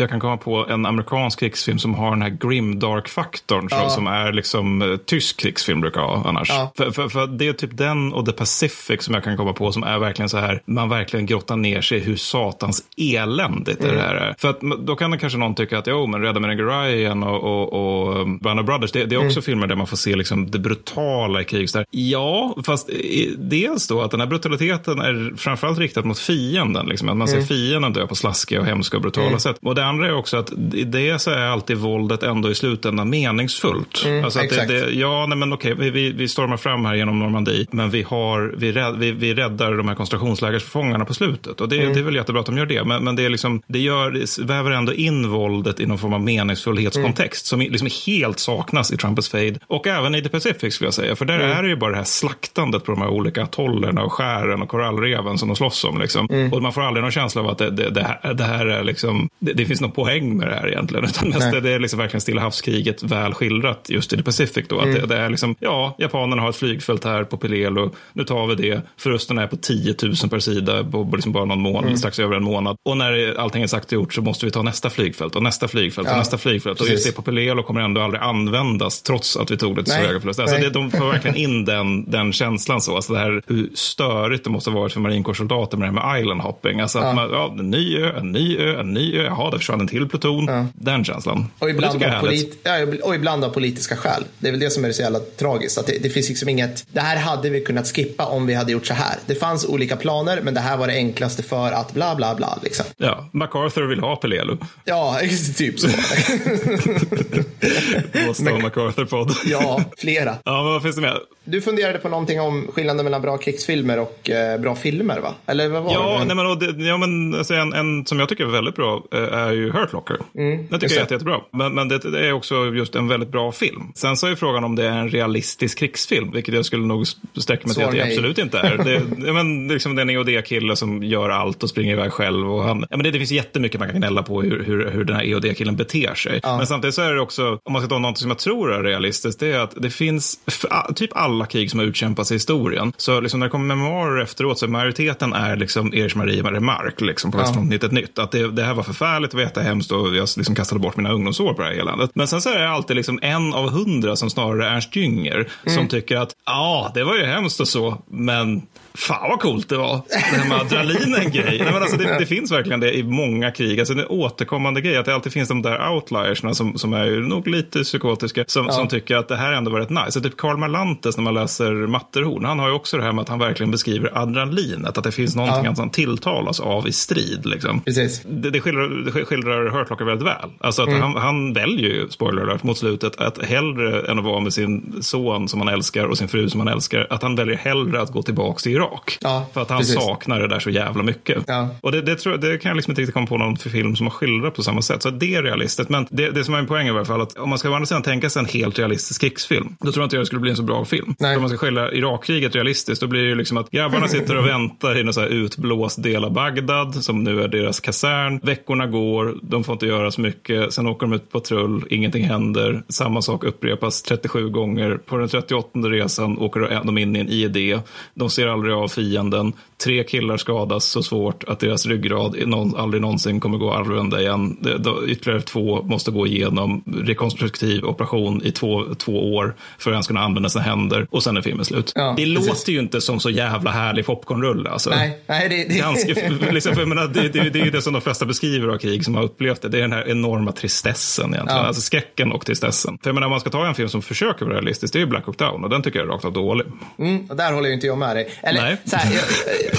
jag kan komma på en amerikansk krigsfilm som har den här grimdark-faktorn så- som är liksom eh, tysk krigsfilm brukar ha annars. Ja. För, för, för det är typ den och The Pacific som jag kan komma på som är verkligen så här, man verkligen grottar ner sig hur satans eländigt Mm. det här är. För att då kan kanske någon tycka att jo, men Rädda Menenger Ryan och, och, och um, Band of Brothers, det, det är också Mm. filmer där man får se liksom det brutala i krig. Ja, fast dels då att den här brutaliteten är framförallt riktad mot fienden. Liksom, att man Mm. ser fienden dö på slaskiga och hemska och brutala sätt. Och det andra är också att i det så är alltid våldet ändå i slutändan meningsfullt. alltså att det, exakt. det, ja, nej, men okej, vi, vi, vi stormar fram här genom Normandie, men vi, har, vi, rädd, vi, vi räddar de här koncentrationslägersfångarna på slutet. Och det, det är väl jättebra att de gör det, men, men det, är liksom, det, gör, det väver ändå in våldet i någon form av meningsfullhetskontext som liksom helt saknas i Trumpets Fade och även i The Pacific skulle jag säga. För där är det ju bara det här slaktandet på de här olika atollerna och skären och korallreven som de slåss om. Liksom. Och man får aldrig någon känsla av att det, det, det, här, det här är liksom, det, finns någon poäng med det här egentligen. Utan mest är det liksom verkligen Stilla havskriget väl skildrat just i the Pacific. Då. Att det, det, är liksom, ja, japanerna har ett flygfält här på Pelelo. Nu tar vi det. Förlusten är på 10 000 per sida på liksom bara någon månad, mm. strax över en månad. Och när allting är sagt och gjort så måste vi ta nästa flygfält och nästa flygfält och nästa flygfält. Precis. Och just det på Pelelo kommer ändå aldrig användas trots att vi tog det till så höga förluster. Alltså det, de får verkligen in den, den känslan så. Alltså det här hur störigt det måste ha varit för marinkårssoldater med det här med island hopping. Alltså ja. att man, ja, en ny ö, en ny ö, en ny ö. Jaha, det försvann en till pluton. Ja. Den känslan. Och ibland, och, polit ja, och ibland av politiska skäl. Det är väl det som är så jävla tragiskt. Att det, det finns liksom inget, det här hade vi kunnat skippa om vi hade gjort så här. Det fanns olika planer, men det här var det enklaste för att bla bla bla. Liksom. Ja, MacArthur vill ha Pelelo. Ja, (laughs) typ så. (laughs) Måste ha MacArthur-podd. (laughs) ja, flera. Ja, men vad finns det mer? Du funderade på någonting om skillnaden mellan bra krigsfilmer och eh, bra filmer, va? Eller vad var ja, det? Nej, men, det, ja, men alltså, en, en som jag tycker är väldigt bra eh, är ju Hurt Locker. Mm, jag tycker det är jättebra. Men, men det, det, är också just en väldigt bra film. Sen så är frågan om det är en realistisk krigsfilm, vilket jag skulle nog sträcka mig till att det absolut inte är. Det, (laughs) ja, men, liksom, det är en EOD-kille som gör allt och springer iväg själv. Och han, ja, men det, det finns jättemycket man kan gnälla på hur, hur, hur den här EOD-killen beter sig. Ja. Men samtidigt så är det också, om man ska ta något som jag tror är realistiskt, det är att det finns typ alla krig som har utkämpats i historien. Så liksom när det kommer memoarer efteråt så majoriteten är liksom Erich Maria Remark liksom på Västfrontnytt ett nytt. Att det, det, här var förfärligt jättehemskt och jag liksom kastade bort mina ungdomsår på det här eländet. Men sen så är det alltid liksom en av hundra som snarare är Ernst Jünger mm. som tycker att ja, det var ju hemskt och så, men Fan vad coolt det var. Det här med adrenalin är en grej. Nej, men alltså, det, det, finns verkligen det i många krig. Alltså, det är en återkommande grej att det alltid finns de där outliersna som, som är nog lite psykotiska som, ja. som tycker att det här ändå var rätt nice. Så typ Karl Marlantes när man läser Matterhorn, han har ju också det här med att han verkligen beskriver adrenalinet. Att det finns någonting ja. han tilltalas av i strid. Liksom. Precis. Det, det, skildrar, det skildrar Hurt Locker väldigt väl. Alltså att mm. han, han väljer ju, spoiler alert, mot slutet att hellre än att vara med sin son som han älskar och sin fru som han älskar, att han väljer hellre att gå tillbaka till Irak. Ja, för att han precis. saknar det där så jävla mycket. Ja. Och det, det, tror, det kan jag liksom inte riktigt komma på någon film som har skildrat på samma sätt. Så det är realistiskt. Men det, det som är en poäng i alla fall, att om man ska å andra sidan tänka sig en helt realistisk krigsfilm, då tror jag inte jag det skulle bli en så bra film. Nej. Om man ska skildra Irakkriget realistiskt, då blir det ju liksom att grabbarna (laughs) sitter och väntar i en så här utblåst del av Bagdad, som nu är deras kasern. Veckorna går, de får inte göra så mycket. Sen åker de ut på patrull, ingenting händer. Samma sak upprepas 37 gånger. På den 38 resan åker de in i en IED. De ser aldrig av fienden fienden. Tre killar skadas så svårt att deras ryggrad aldrig någonsin kommer gå använda igen. Ytterligare två måste gå igenom rekonstruktiv operation i två, två år för att ens kunna använda sina händer och sen är filmen slut. Ja, det precis. låter ju inte som så jävla härlig popcornrulle. Alltså. Nej, nej, det, det... Ganska, liksom, för, menar, det, det, det är ju det som de flesta beskriver av krig som har upplevt det. Det är den här enorma tristessen egentligen. Ja. Alltså skräcken och tristessen. För jag menar, om man ska ta en film som försöker vara realistisk, det är ju Black Hawk Down och den tycker jag är rakt av dålig. Mm, och där håller ju inte jag med dig. Eller, Nej. Så här, jag,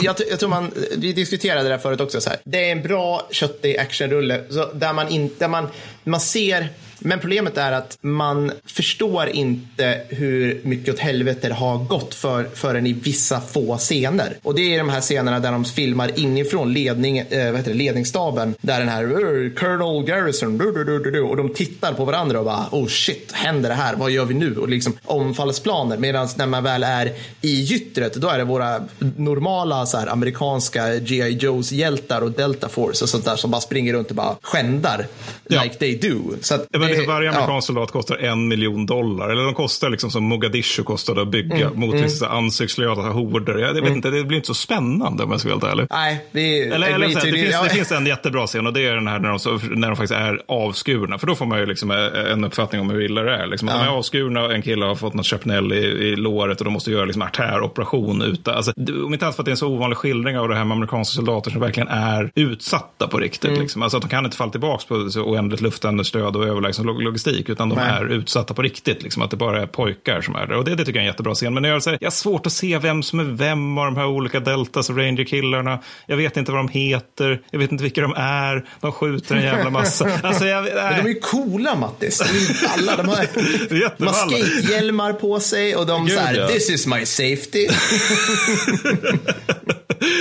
jag, jag, tror man, vi diskuterade det här förut också. Så här. Det är en bra köttig actionrulle där man inte, man, man ser men problemet är att man förstår inte hur mycket åt helvete det har gått för, förrän i vissa få scener. Och det är de här scenerna där de filmar inifrån ledning, eh, vad ledningsstaben. Där den här Colonel Garrison du, du, du, och de tittar på varandra och bara oh shit, händer det här? Vad gör vi nu? Och liksom omfallsplaner. Medan när man väl är i gyttret, då är det våra normala så här, amerikanska G.I. Joes hjältar och Delta Force och sånt där som bara springer runt och bara skändar ja. like they do. Så att, liksom varje amerikansk ja. soldat kostar en miljon dollar. Eller de kostar liksom som Mogadishu kostade att bygga mm. mot mm. liksom, ansiktslösa horder. Jag, vet mm. inte, det blir inte så spännande om jag ska vara helt ärlig. Nej, det, eller, eller, det, finns, det finns en jättebra scen och det är den här när de, när de faktiskt är avskurna. För då får man ju liksom eh, en uppfattning om hur illa det är. Liksom, ja. De är avskurna och en kille har fått något köpnell i, i låret och de måste göra liksom artäroperation. Alltså, om inte alls för att det är en så ovanlig skildring av det här med amerikanska soldater som verkligen är utsatta på riktigt. Mm. Liksom. Alltså att de kan inte falla tillbaka på oändligt luftunderstöd och överlägsen logistik, utan de Nej. är utsatta på riktigt. Liksom, att det bara är pojkar som är där. Och det, det tycker jag är en jättebra scen. Men jag, jag har svårt att se vem som är vem av de här olika Deltas och Ranger-killarna. Jag vet inte vad de heter. Jag vet inte vilka de är. De skjuter en jävla massa. (laughs) Alltså, jag, Men de är ju coola, Mattis. De är alla. De har, (laughs) de har skatehjälmar på sig och de Gud, så här, ja. this is my safety. (laughs)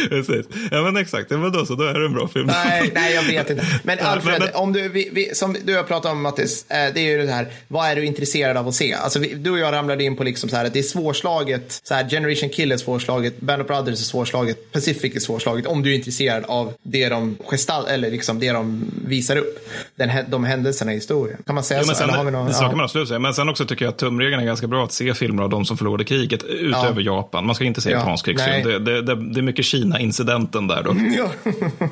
Precis. Ja, men exakt. Ja, men då så, då är det en bra film. Nej, nej, jag vet inte. Men Alfred, men- men- om du, vi, vi, som du har pratat om Mattis, eh, det är ju det här, vad är du intresserad av att se? Alltså, vi, du och jag ramlade in på liksom så här att det är svårslaget, så här, Generation Kill är svårslaget, Band of Brothers är svårslaget, Pacific är svårslaget, om du är intresserad av det de gestalt, eller liksom det de visar upp, den, de händelserna i historien. Kan man säga Jo, men så? sen, Eller har vi någon, så ja. kan man absolut säga. Men sen också tycker jag att tumregeln är ganska bra att se filmer av de som förlorade kriget utöver Japan. Man ska inte se Ja, japansk krigsfilm. Det, det, det, det är mycket Kina-incidenten där då. (laughs) Ja.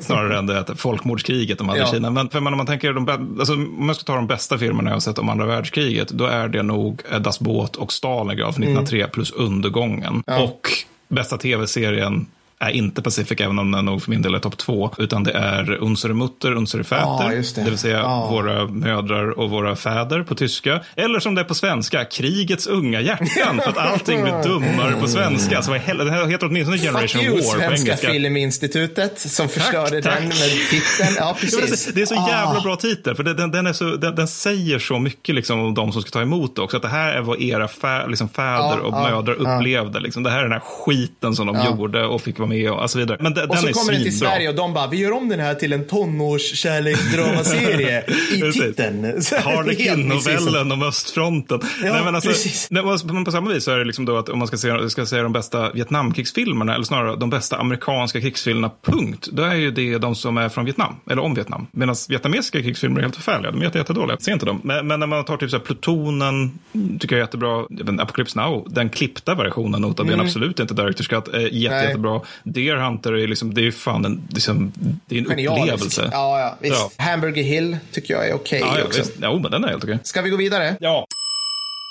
Snarare än det folkmordskriget de hade Ja. i Kina. Men för man, om man tänker, de, alltså, om man ska ta de bästa filmerna jag har sett om andra världskriget, då är det nog Das Boot och Stalingrad från 1903 Mm. plus Undergången. Och bästa tv-serien är inte Pacific, även om den nog för min del är topp två, utan det är Unsere Mutter, Unsere Väter, Ja, just det. vill säga Ja. våra mödrar och våra fäder på tyska. Eller som det är på svenska, krigets unga hjärtan, för att allting blir dummare på svenska. Det här heter åtminstone Fuck Generation you, War på Svenska engelska. Filminstitutet som förstörde tack. den med titeln. Ja, precis. det, det är så jävla Ah. bra titel, för det, den, den, så, den, den säger så mycket liksom, om de som ska ta emot det också. Att det här är vad era fä, liksom, fäder och mödrar upplevde. Liksom. Det här är den här skiten som de gjorde och fick vara med och, och så vidare. Men de, Och den så kommer den till. Sverige och de bara, vi gör om den här till en tonårskärleksdramaserie (laughs) i titeln. (laughs) Så. Harlequin-novellen om östfronten. Ja, Nej, men alltså, precis. nej, men på samma vis så är det liksom då att om man ska se, ska säga de bästa Vietnamkrigsfilmerna, eller snarare de bästa amerikanska krigsfilmerna, punkt, då är ju det de som är från Vietnam, eller om Vietnam. Medan vietnamesiska krigsfilmer är helt förfärliga, de är jätte, jättedåliga. Se inte dem. Men, men när man tar typ så här Plutonen, tycker jag är jättebra. Men Apocalypse Now, den klippta versionen, nota bene, absolut inte Director's Cut, är jätte, Mm. Jättebra. Deer Hunter är liksom, det är fan en, liksom, det är en upplevelse. Ja, ja, visst. Hamburger Hill tycker jag är okej Ja, ja, också. visst. Jo, men den är helt okej. Ska vi gå vidare? Ja.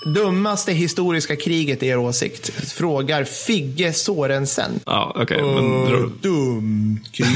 Dummaste historiska kriget i er åsikt? Frågar Figge Sorensen. Ja, okej. men dra- Dum krig.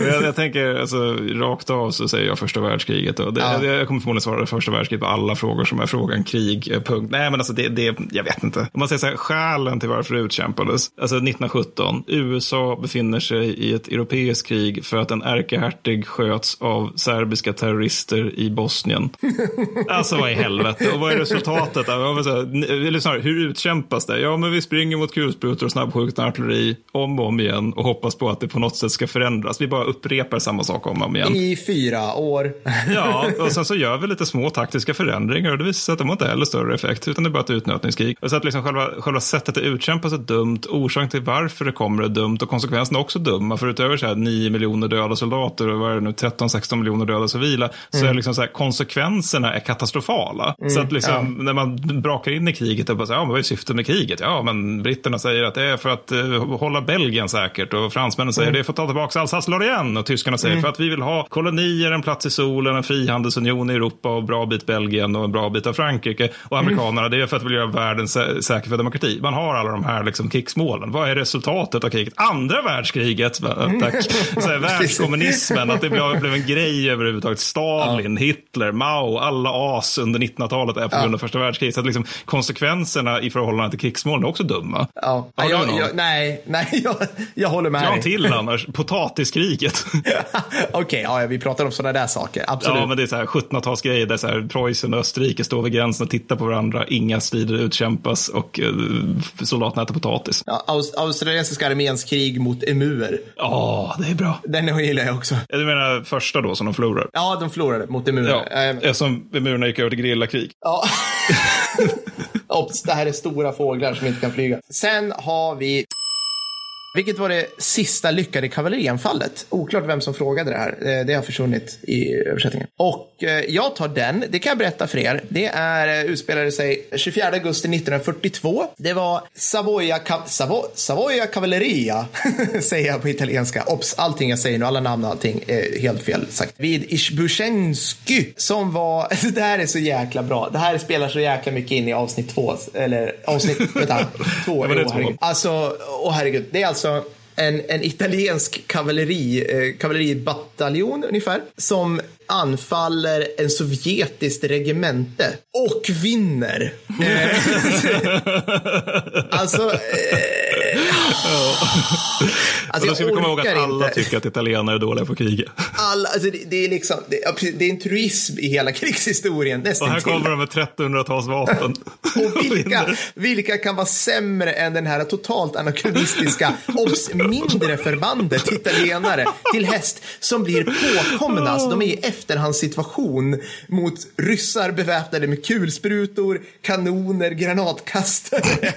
(laughs) jag, jag tänker, alltså, rakt av så säger jag första världskriget. Och det, Ja. Jag kommer förmodligen svara första världskriget på alla frågor som är frågan krig, eh, punkt. Nej, men alltså det, det, jag vet inte. Om man säger så här, skälen till varför det utkämpades. Alltså 1917, USA befinner sig i ett europeiskt krig för att en ärkehertig sköts av serbiska terrorister i Bosnien. (laughs) Alltså vad i helvete. Och vad är resultatet? Eller snarare, hur utkämpas det? Ja, men vi springer mot kulsprutor och snabbskjutande artilleri om och om igen och hoppas på att det på något sätt ska förändras. Vi bara upprepar samma sak om och om igen. I fyra år. (laughs) Ja, och sen så gör vi lite små taktiska förändringar och det visar sig att de har inte heller större effekt utan det är bara ett utnötningskrig. Och så att liksom själva, själva sättet det utkämpas är dumt, orsaken till varför det kommer är dumt och konsekvenserna är också dumma. För utöver så här 9 miljoner döda soldater och vad är det nu, 13-16 miljoner döda civila, så är liksom så här, konsekvenserna är katastrofala. Så att liksom, när man brakar in i kriget och bara så ja, men vad är syftet med kriget? Ja, men britterna säger att det är för att eh, hålla Belgien säkert och fransmännen säger det är för att ta tillbaka Alsace-Lorraine och tyskarna säger för att vi vill ha kolonier, en plats i solen, en frihandelsunion i Europa och en bra bit Belgien och en bra bit av Frankrike. Och amerikanerna, det är för att vi vill göra världen sä- säker för demokrati. Man har alla de här liksom krigsmålen. Vad är resultatet av kriget? Andra världskriget, va? tack. Så här, (laughs) världskommunismen, att det blev, en grej överhuvudtaget. Stalin, Hitler, Mao, alla as under 1900-talet är på grund av första världskriget. Så att liksom, konsekvenserna i förhållande till krigsmålen är också dumma. Ja. Jag, jag, nej, nej (laughs) jag, jag håller med en till annars, potatiskriget. (laughs) Okej, ja, vi pratar om sådana där saker. Absolut. Ja, men det är så här 1700-talsgrejer där så här Preussen och Österrike står vid gränsen och tittar på varandra. Inga strider utkämpas och eh, soldaterna äter potatis. Ja, Aus- australiensiska arméns krig mot emuer. Ja, det är bra. Den gillar jag också. Du menar första då som de förlorar? Ja, de förlorade mot emuer. Ja, eftersom murarna gick över till gerillakrig. Ja. (laughs) Ops, det här är stora fåglar som inte kan flyga. Sen har vi... Vilket var det sista lyckade kavallerianfallet? Oklart vem som frågade det här. Eh, Det har försvunnit i översättningen. Och eh, jag tar den. Det kan jag berätta för er. Det är, eh, utspelade sig 24 augusti 1942. Det var Savoia, Savo, Savoia Cavalleria, (laughs) säger jag på italienska. Ops, allting jag säger nu, alla namn och allting är helt fel sagt. Vid Ishbushensky som var, (laughs) det här är så jäkla bra. Det här spelar så jäkla mycket in i avsnitt två, eller avsnitt, vänta, (laughs) två. Åh, två. herregud. Alltså, åh herregud. Det är alltså en, en italiensk kavalleri, eh, kavalleribataljon ungefär, som anfaller en sovjetiskt regemente och vinner. Eh, (laughs) alltså, eh, Alltså, då ska vi komma ihåg att alla inte. tycker att italienare är dåliga på att kriga. Alla, alltså det, det är liksom, det, det är en truism i hela (laughs) krigshistorien. Och här kommer de med 1300-talsvapen. (laughs) Och vilka, (laughs) vilka kan vara sämre än den här totalt anakronistiska, obs, mindre förbandet italienare till häst som blir påkomna. Alltså, de är i efterhandssituation mot ryssar beväpnade med kulsprutor, kanoner, granatkastare.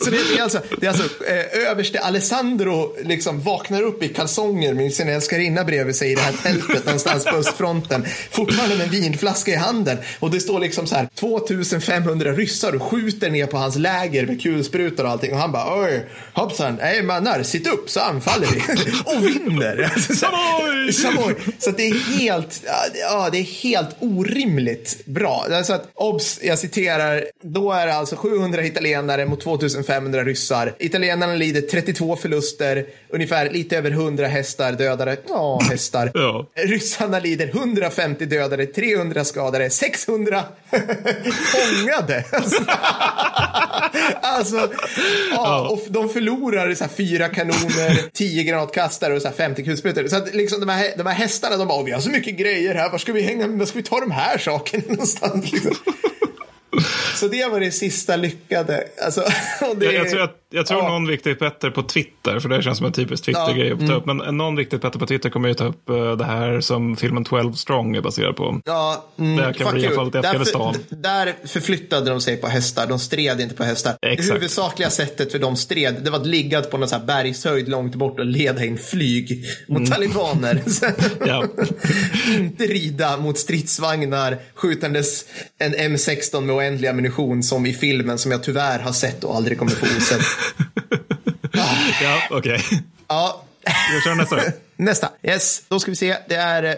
Så det är alltså, det är alltså eh, överste Alessandro liksom vaknar upp i kalsonger med sin älskarinna bredvid sig i det här tältet någonstans på östfronten. Fortfarande med en vinflaska i handen. Och det står liksom så här 2500 ryssar och skjuter ner på hans läger med kulsprutor och allting. Och han bara oj, hoppsan, nej mannar, sitt upp så anfaller vi. (laughs) och vinner. Alltså, så, Samoj! Samoj! Så det är helt, ja, det- är helt orimligt bra. Alltså att, obs, jag citerar, då är det alltså 700 italienare mot 2500 ryssar. Italienarna lider 32 förluster, ungefär lite över 100 hästar dödade. Ja, hästar. Ja. Ryssarna lider 150 dödade, 300 skadade, 600 (laughs) fångade. (laughs) Alltså, ja, och de förlorar så här fyra kanoner, (laughs) 10 granatkastare och så här 50 kulsprutor. Så att liksom de här, de här hästarna, de bara, vi har så mycket grejer här, var ska vi hänga, var ska vi ta de här sakerna någonstans? Liksom. Så det var det sista lyckade. Alltså, (laughs) det, Jag, jag tror, att, jag tror ja. någon riktigt Petter på Twitter, för det känns som en typisk Twitter-grej Ja, att ta upp. Men någon riktigt Petter på Twitter kommer ju ta upp eh, det här som filmen 12 Strong är baserad på. Ja, mm, Det kan bli i alla you. fall i Afghanistan. Där, där förflyttade de sig på hästar, de stred inte på hästar. Exakt. Det huvudsakliga sättet för de stred, det var att ligga på någon så här bergshöjd långt bort och leda in flyg mot talibaner. (laughs) Mm. Ja. (laughs) inte rida mot stridsvagnar skjutandes en M16 med oändlig ammunition som i filmen som jag tyvärr har sett och aldrig kommer få osedd. (laughs) Ja, okej. Ja, Vi kör nästa. (laughs) Nästa. Yes, då ska vi se. Det är... eh,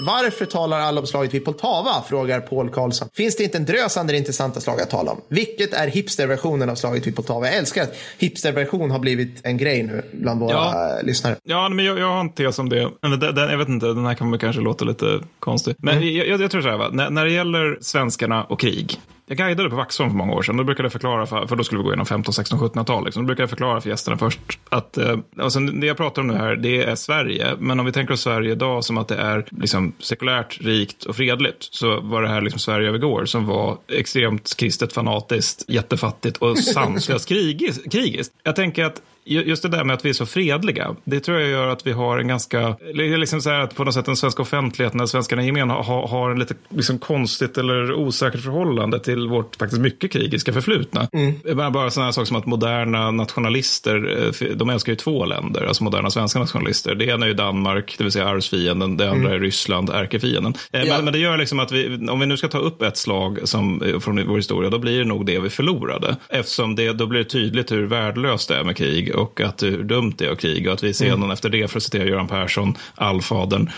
Varför talar alla om slaget vid Poltava? Frågar Paul Karlsson. Finns det inte en drös andra intressanta slag att tala om? Vilket är hipsterversionen av slaget vid Poltava? Jag älskar att hipsterversion har blivit en grej nu bland våra Ja. lyssnare. Ja, men jag, jag har en tes om det. Eller den, den, jag vet inte, den här kommer kanske låta lite konstig. Men Mm. jag, jag, jag tror så här, va? När, när det gäller svenskarna och krig. Jag guidade på Vaxholm för många år sedan. Då brukade jag förklara, för, för då skulle vi gå igenom 15, 16, 1700-tal. Liksom. Då brukade jag förklara för gästerna först att eh, alltså, det jag pratar om nu här, det är Sverige. Men om vi tänker oss Sverige idag som att det är liksom, sekulärt, rikt och fredligt. Så var det här liksom Sverige övergår som var extremt kristet, fanatiskt, jättefattigt och sanslöst krigiskt. Jag tänker att Just det där med att vi är så fredliga, det tror jag gör att vi har en ganska, liksom så här att på något sätt den svenska offentligheten, eller svenskarna i gemen har, har en lite liksom konstigt eller osäkert förhållande till vårt faktiskt mycket krigiska förflutna. Bara, bara sådana saker som att moderna nationalister, eh, de älskar ju två länder, alltså moderna svenska nationalister. Det ena är ju Danmark, det vill säga arvsfienden, det andra är Ryssland, ärkefienden. Eh, Ja. Men, men det gör liksom att vi, om vi nu ska ta upp ett slag som, eh, från vår historia, då blir det nog det vi förlorade. Eftersom det, då blir det tydligt hur värdelöst det är med krig och att hur dumt det är att kriga. Och att vi sedan efter det, för att citera Göran Persson, allfadern,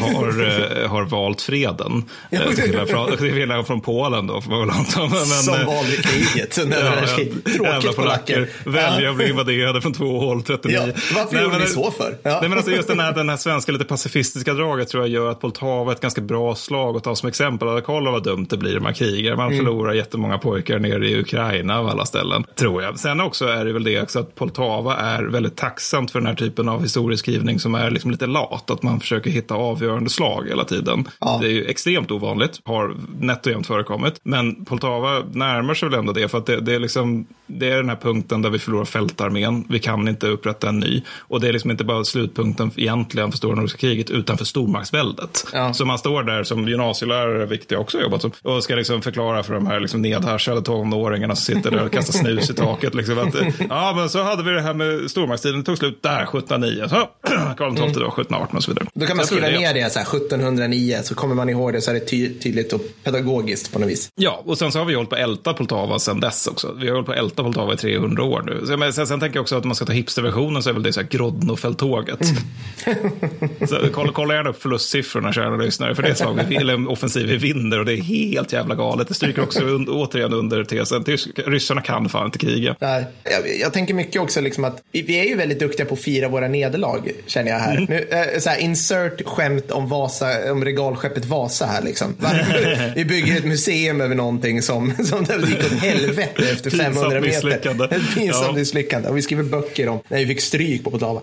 har, (laughs) eh, har valt freden. Eh, Till skillnad från, till skillnad från Polen då, får man väl anta. Men, Som eh, valde kriget (laughs) under andra världskriget. Tråkigt polacker. Välja att bli invaderade från två håll, 39. Ja, varför Nej, gjorde ni det- så för? Ja. Nej, men alltså just den här, (laughs) den här svenska lite pacifistiska draget tror jag gör att Poltava är ett ganska bra slag att ta som exempel. Kolla vad dumt det blir när man krigar. Man förlorar jättemånga pojkar nere i Ukraina av alla ställen, tror jag. Sen också är det väl det också att Poltava är väldigt tacksamt för den här typen av historieskrivning som är liksom lite lat. Att man försöker hitta avgörande slag hela tiden. Ja. Det är ju extremt ovanligt, har nätt och jämnt förekommit. Men Poltava närmar sig väl ändå det, för att det, det, är liksom, det är den här punkten där vi förlorar fältarmén. Vi kan inte upprätta en ny. Och det är liksom inte bara slutpunkten egentligen för stora nordiska kriget, utan för stormaktsväldet. Ja. Så man står där som gymnasielärare, vilket jag också har jobbat som, och ska liksom förklara för de här liksom nedhaschade tonåringarna som sitter där och kastar snus i taket. Liksom att, ja, men så hade vi det här med stormaktstiden, det tog slut där 1709. Så, (clears throat) Karl XII då, 1718 och så vidare. Då kan man skriva det. ner det så här 1709 så kommer man ihåg det så är det ty tydligt och pedagogiskt på något vis. Ja, och sen så har vi hållit på att älta Poltava sen dess också. Vi har hållit på att älta Poltava i 300 år nu. Så, men sen, sen tänker jag också att man ska ta hipsterversionen så är väl det så här Grodno-fälttåget. (laughs) så kolla, kolla gärna upp förlustsiffrorna, kära lyssnare, för det är slag vi, eller en offensiv vi vinner och det är helt jävla galet. Det stryker också un, återigen under tesen, ryssarna kan fan inte kriga. Där. Jag, jag tänker mycket också, liksom, att vi, vi är ju väldigt duktiga på att fira våra nederlag, känner jag här. Nu, eh, så här insert skämt om, Vasa, om regalskeppet Vasa här liksom. (laughs) Vi bygger ett museum över någonting som, som det gick åt helvete efter 500 meter. Ett (laughs) pinsamt Ja. misslyckande. Och vi skriver böcker om när vi fick stryk på Poltava.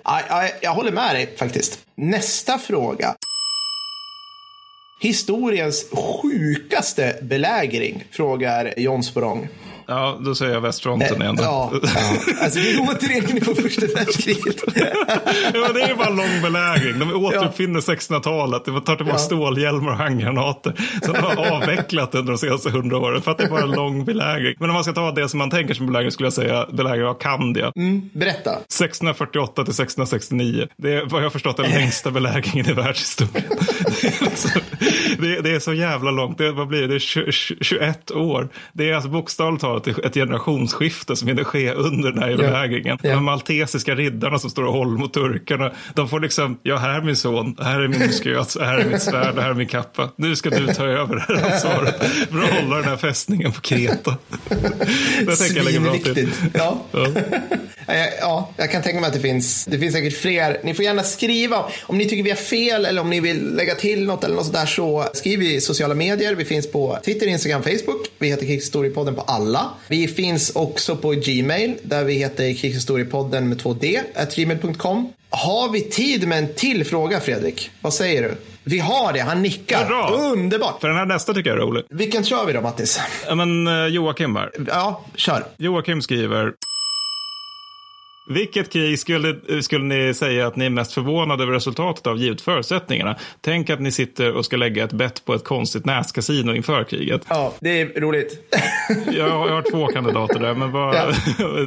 Jag håller med dig faktiskt. Nästa fråga. Historiens sjukaste belägring, frågar John Sporong. Ja, då säger jag västfronten igen. då. Ja, ja. Alltså vi är (laughs) återigen på första världskriget. ja, det är bara en lång belägring. De återuppfinner 1600-talet. De tar tillbaka Ja. stålhjälmar och handgranater. Så de har avvecklat under de senaste hundra åren. För att det är bara en lång belägring. Men om man ska ta det som man tänker som belägring skulle jag säga belägring av Kandia. Berätta. 1648 till 1669. Det är vad jag har förstått den längsta belägringen i världshistorien. (laughs) Det är, alltså, det, är, det är så jävla långt. Det, vad blir det? det är 20, 21 år. Det är alltså bokstavligt talat ett generationsskifte som hinner ske under den här belägringen. Ja. De maltesiska riddarna som står och håller mot turkarna. De får liksom, ja här är min son, här är min musköt, här är mitt svärd, här är min kappa. Nu ska du ta över det här ansvaret för att hålla den här fästningen på Kreta. (laughs) Det tänker jag lägger bra till. Ja. Ja. (laughs) Ja, ja, jag kan tänka mig att det finns, det finns säkert fler. Ni får gärna skriva om ni tycker vi har fel eller om ni vill lägga till något eller något sånt där så skriv i sociala medier. Vi finns på Twitter, Instagram, Facebook. Vi heter Krigshistoriepodden på alla. Vi finns också på Gmail där vi heter Krigshistoriepodden med två D, at gmail.com. Har vi tid med en till fråga Fredrik? Vad säger du? Vi har det, han nickar. Hurra! Underbart. För den här nästa tycker jag är rolig. Vilken kör vi då Mattis? Ja, men eh, Joakim här. Ja, kör. Joakim skriver. Vilket krig skulle, skulle ni säga att ni är mest förvånade över resultatet av givet förutsättningarna? Tänk att ni sitter och ska lägga ett bett på ett konstigt näskasino inför kriget. Ja, det är roligt. (laughs) Jag har, jag har två kandidater där, men vad Ja.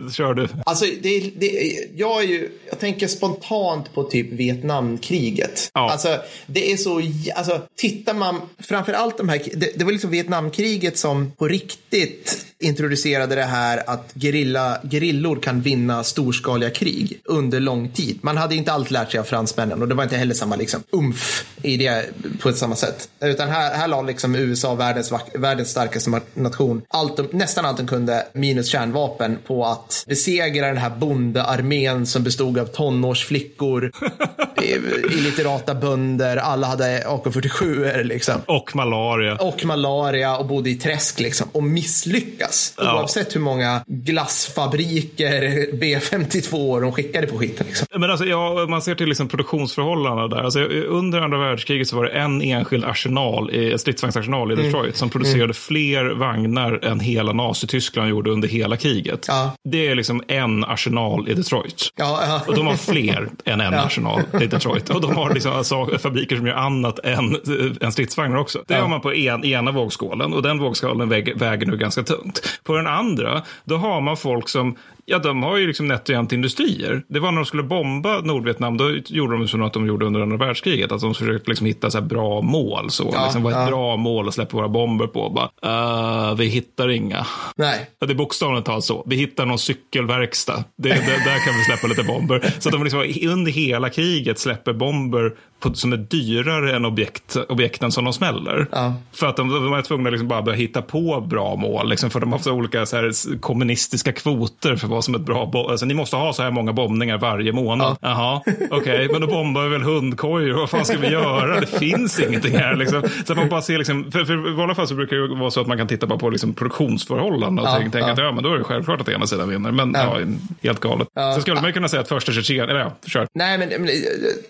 (laughs) kör du? Alltså, det, det, jag, är ju, jag tänker spontant på typ Vietnamkriget. Ja. Alltså, det är så, alltså, tittar man, framför allt de här, det, det var liksom Vietnamkriget som på riktigt introducerade det här att gerilla, gerillor kan vinna storskaliga krig under lång tid. Man hade inte allt lärt sig av fransmännen och det var inte heller samma liksom, umf i det på ett samma sätt. Utan här, här la liksom USA, världens, världens starkaste nation, allt de, nästan allt de kunde, minus kärnvapen, på att besegra den här bondearmén som bestod av tonårsflickor, (laughs) illiterata bönder, alla hade AK47 liksom. Och malaria. Och malaria och bodde i träsk liksom. Och misslyckas. Ja. Oavsett hur många glassfabriker B52 de skickade på skiten liksom. Men alltså, ja, man ser till liksom produktionsförhållandena där. Alltså, under andra världskriget så var det en enskild arsenal, stridsvagnsarsenal Mm. i Detroit som producerade fler vagnar än hela Nazityskland gjorde under hela kriget. Ja. Det är liksom en arsenal i Detroit. Ja, ja. Och de har fler än en arsenal i Detroit. Och de har liksom alltså fabriker som gör annat än, än stridsvagnar också. Det har man på en, ena vågskålen och den vågskålen väger, väger nu ganska tungt. På den andra, då har man folk som Ja, de har ju liksom nätt och jämnt industrier. Det var när de skulle bomba Nordvietnam, då gjorde de som att de gjorde under andra världskriget. Att de försökte liksom hitta så bra mål. Så. Ja, liksom, vad är ett ja. bra mål att släppa våra bomber på? Bara, "Uh, vi hittar inga. Nej. Ja, det är bokstavligt talat så. Vi hittar någon cykelverkstad. Det, det, där kan vi släppa lite bomber. Så att de liksom under hela kriget släpper bomber på, som är dyrare än objekt, objekten som de smäller. Ja. För att de, de är tvungna att liksom bara börja hitta på bra mål. Liksom, för de har så olika så här, kommunistiska kvoter för vad som är ett bra bomb. Alltså, ni måste ha så här många bombningar varje månad. Jaha, okej, men då bombar vi väl hundkojor. Vad fan ska vi göra? Det finns ingenting här. Liksom. Så att man bara ser, liksom, för, för i vanliga fall så brukar det vara så att man kan titta bara på liksom, produktionsförhållanden och Ja, tänka, ja. att ja, men då är det självklart att ena sidan vinner. Men ja. Ja. helt galet. Ja. Så skulle man ju kunna säga att första Tjetjenien, eller ja, kör. Nej, men, men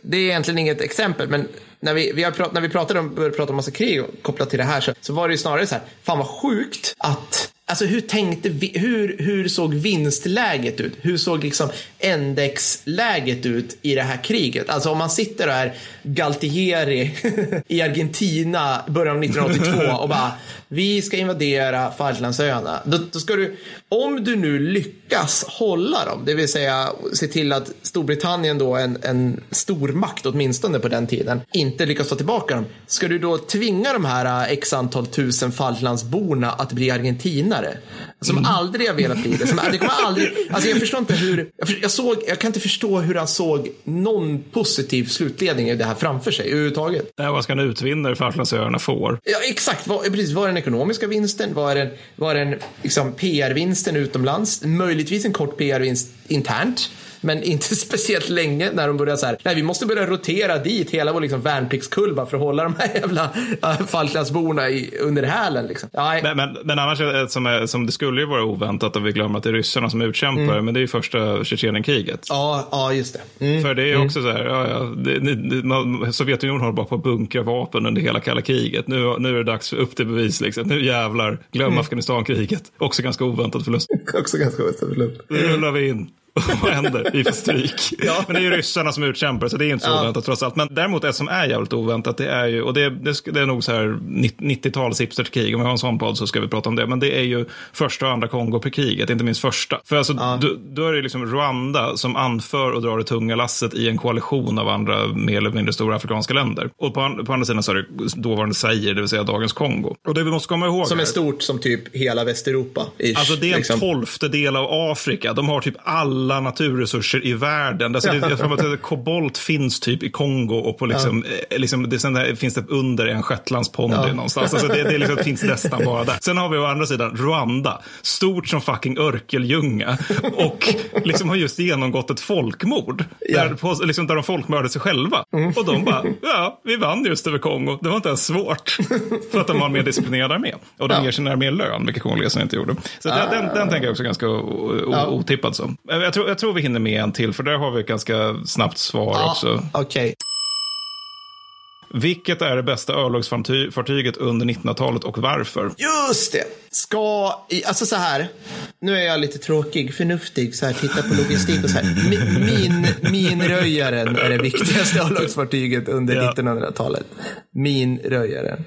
det är egentligen inget exempel. Men när vi, vi har prat, när vi pratade om, började prata om massa krig kopplat till det här så, så var det ju snarare så här, fan vad sjukt att Alltså hur tänkte vi, hur, hur såg vinstläget ut? Hur såg liksom indexläget ut i det här kriget? Alltså om man sitter och är Galtieri (laughs) i Argentina början av 1982 och bara vi ska invadera Falklandsöarna. Då, då ska du, om du nu lyckas hålla dem, det vill säga se till att Storbritannien då, en, en stormakt åtminstone på den tiden, inte lyckas ta tillbaka dem. Ska du då tvinga de här äh, x antal tusen Falklandsborna att bli Argentina? Vinnare. Som Mm. aldrig har velat bli det. Som, det kommer aldrig, alltså jag förstår inte hur, jag, för, jag, såg, jag kan inte förstå hur han såg någon positiv slutledning i det här framför sig överhuvudtaget. Nej, vad ska en utvinnare för Falklandsöarna får? Ja, exakt. Vad, precis, vad är den ekonomiska vinsten? Vad är den, vad är den liksom, PR-vinsten utomlands? Möjligtvis en kort PR-vinst internt. Men inte (laughs) speciellt länge när de börjar så här. Nej, vi måste börja rotera dit hela vår liksom, värnpliktskull bara för att hålla de här jävla (laughs) äh, Falklandsborna i, under hälen. Liksom. Men, men, men annars, som, som det skulle ju vara oväntat om vi glömmer att det är ryssarna som utkämpar, Mm. men det är ju första Tjetjenienkriget. ja, ja, just det. Mm. För det är ju också så här, ja, ja, det, det, man, Sovjetunionen håller bara på att bunkra vapen under hela kalla kriget. Nu, nu är det dags för upp till bevis. Liksom. Nu jävlar, glöm Mm. Afghanistankriget. Också ganska oväntat förlust. (laughs) Också ganska ostämligt. Nu rullar vi in. (laughs) Vad händer? Vi får stryk. (laughs) Men det är ju ryssarna som utkämpar, så det är inte så Ja. oväntat trots allt. Men däremot det som är jävligt oväntat, det är ju, och det, det, det är nog så här 90-tals hipsterkrig, om vi har en sån podd så ska vi prata om det. Men det är ju första och andra Kongo-kriget, inte minst första. För alltså, då, då är det liksom Rwanda som anför och drar det tunga lasset i en koalition av andra mer eller mindre stora afrikanska länder. Och på, på andra sidan så är det dåvarande Zaire, det vill säga dagens Kongo. Och det vi måste komma ihåg Som är stort som typ hela Västeuropa. Alltså det är en liksom. tolfte del av Afrika. De har typ alla naturresurser i världen. Alltså det, jag tror att kobolt finns typ i Kongo och på liksom, eh, liksom det, sen där finns det under en shetlandsponny Ja. någonstans. Alltså det, det liksom, finns nästan bara där. Sen har vi å andra sidan Rwanda, stort som fucking örkeljunga och liksom har just genomgått ett folkmord. Ja. Där, på, liksom, där de folkmördade sig själva. Och de bara, ja, vi vann just över Kongo. Det var inte ens svårt. För att de var en mer disciplinerad armé. Och de Ja. ger sin armé lön, vilket kongoleserna inte gjorde. Så den, den, den tänker jag också ganska o- o- Ja. otippad som. Jag tror, jag tror vi hinner med en till, för där har vi ett ganska snabbt svar Ja, också. Okej. Vilket är det bästa örlogsfartyget under 1900-talet och varför? Just det. Ska, alltså så här. Nu är jag lite tråkig, förnuftig, så här, titta på logistik och så här. Mi- Min, minröjaren är det viktigaste örlogsfartyget under Ja. 1900-talet. Minröjaren.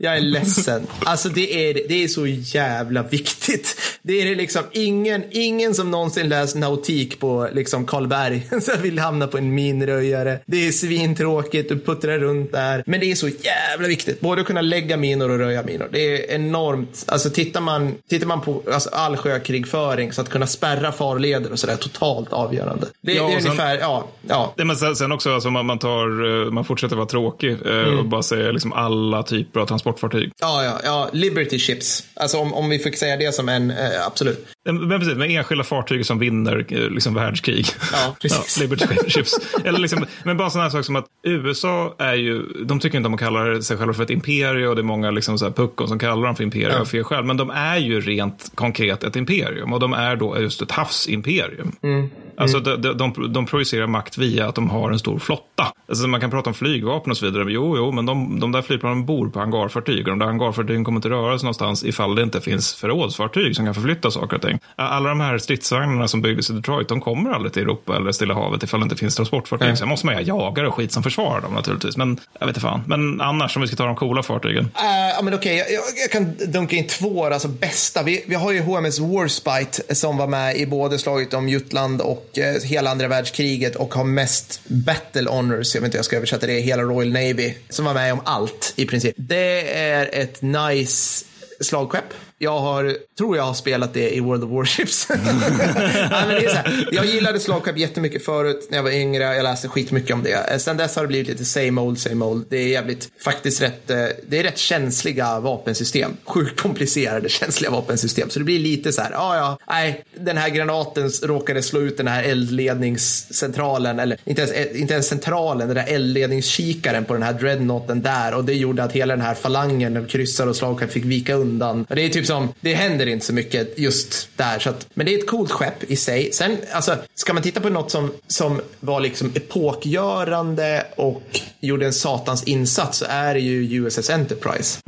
Jag är ledsen. Alltså det är, det är så jävla viktigt. Det är det liksom ingen, ingen som någonsin läst nautik på liksom Karlberg (laughs) så vill hamna på en minröjare. Det är svintråkigt, du puttrar runt där. Men det är så jävla viktigt. Både att kunna lägga minor och röja minor. Det är enormt. Alltså tittar man, tittar man på alltså, all sjökrigföring så att kunna spärra farleder och sådär totalt avgörande. Det, Ja, det är sen- ungefär, ja. ja. Men sen, sen också, alltså, man, man, tar, eh, man fortsätter vara tråkig eh, och bara säger liksom alla typer av transportfartyg. Ja, ja, ja. Liberty ships. Alltså om, om vi fick säga det som en, eh, absolut. Men precis, med enskilda fartyg som vinner eh, liksom, världskrig. (laughs) Ja, precis. Liberty Ships. Eller liksom, men bara sådana här saker som att USA är ju, de tycker inte om att kalla sig själva för ett imperium och det är många liksom så här puckon som kallar dem för imperium Ja. av fel skäl. Men de är ju rent konkret ett imperium och de är då just ett havsimperium. Mm. Alltså de, de, de, de projicerar makt via att de har en stor flotta. Alltså man kan prata om flygvapen och så vidare. Jo, jo, men de, de där flygplanen bor på hangarfartyg och de där hangarfartygen kommer inte röra sig någonstans ifall det inte finns förrådsfartyg som kan förflytta saker och ting. Alla de här stridsvagnarna som byggdes i Detroit, de kommer aldrig till Europa eller Stilla havet ifall det inte finns transportfartyg. Nej. Sen måste man ju ha jagare och skit som försvarar dem naturligtvis. Men jag vet inte fan. Men annars, om vi ska ta de coola fartygen. Ja, men okej, jag, jag, jag kan dunka in två alltså bästa. Vi, vi har ju HMS Warspite som var med i både slaget om Jutland och eh, hela andra världskriget och har mest battle honors, jag vet inte hur jag ska översätta det, hela Royal Navy, som var med om allt i princip. Det är ett nice slagskepp. Jag har, tror jag har spelat det i World of Warships. (laughs) Nej, men det är så här, jag gillade slagkapp jättemycket förut när jag var yngre. Jag läste skitmycket om det. Eh, sen dess har det blivit lite same old, same old. Det är jävligt, faktiskt rätt, eh, det är rätt känsliga vapensystem. Sjukt komplicerade känsliga vapensystem. Så det blir lite så här, ja ja, nej, den här granaten råkade slå ut den här eldledningscentralen, eller inte ens, eh, inte ens centralen, den där eldledningskikaren på den här dreadnoughten där. Och det gjorde att hela den här falangen av kryssar och slagkapp, fick vika undan. Och det är typ som, det händer inte så mycket just där. Så att, men det är ett coolt skepp i sig. Sen, alltså, ska man titta på något som, som var liksom epokgörande och gjorde en satans insats så är det ju USS Enterprise.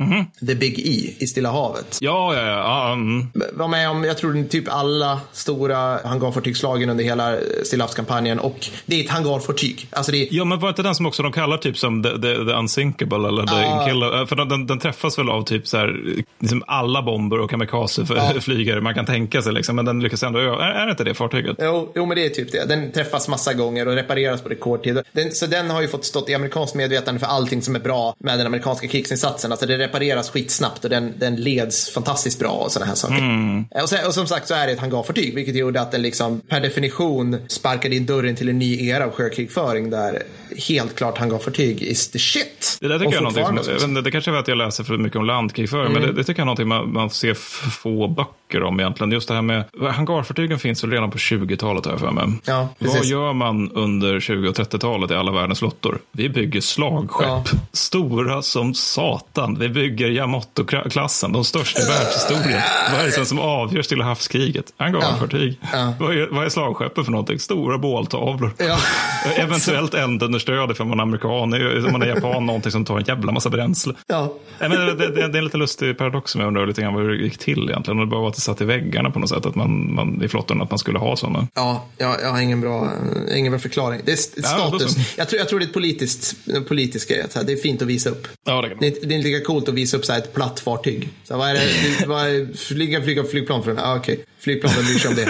The Big E i Stilla havet. Ja, ja, ja. mm. Var med om, jag tror typ alla stora hangarfartygslagen under hela Stillahavskampanjen och det är ett hangarfartyg. Alltså det är, Ja, men var inte den som också de kallar typ som the, the, the unsinkable eller the inkillable? För den, den, den träffas väl av typ så här, liksom alla bomber bomber och kamikazeflygare (laughs) man kan tänka sig. Liksom. Men den lyckas ändå Är, är det inte det fartyget? Jo, jo, men det är typ det. Den träffas massa gånger och repareras på rekordtid. Den, så den har ju fått stått i amerikanskt medvetande för allting som är bra med den amerikanska krigsinsatsen. Alltså det repareras skitsnabbt och den, den leds fantastiskt bra och sådana här saker. Mm. Och, så, och, som sagt så är det ett hangarfartyg, vilket gjorde att den liksom per definition sparkade in dörren till en ny era av sjökrigföring där helt klart hangarfartyg is the shit. Det där tycker jag är någonting som, det, det kanske är att jag läser för mycket om landkrigföring, mm. men det, det, tycker jag är någonting man, man ser få böcker om egentligen. Just det här med, hangarfartygen finns väl redan på 20-talet har jag för mig. Ja, Vad gör man under 20 och 30-talet i alla världens flottor? Vi bygger slagskepp, ja. stora som satan. Vi bygger Yamato-klassen, de största i världshistorien. Vad är det som avgörs till havskriget? Hangarfartyg. Ja. Vad, är, vad är slagskeppet för någonting? Stora båltavlor. Ja. (laughs) Eventuellt eldunderstöd ifall man är amerikan. Om man är japan, någonting som tar en jävla massa bränsle. Ja. Men det, det, det, är en lite lustig paradox som jag undrar lite grann vad det gick till egentligen. Och det bara var att det satt i väggarna på något sätt, att man, man, i flottan, att man skulle ha sådana. Ja, jag, jag har ingen bra, ingen bra förklaring. Det är status. Ja, jag, tror, jag tror det är ett politiskt, politisk grej. Det är fint att visa upp. Ja, det, kan det, är, det är inte lika coolt att visa upp så här ett platt fartyg. Så vad är det, vad är, flyga, flyga flygplan från? Ah, okay flygplan, vem bryr sig om det?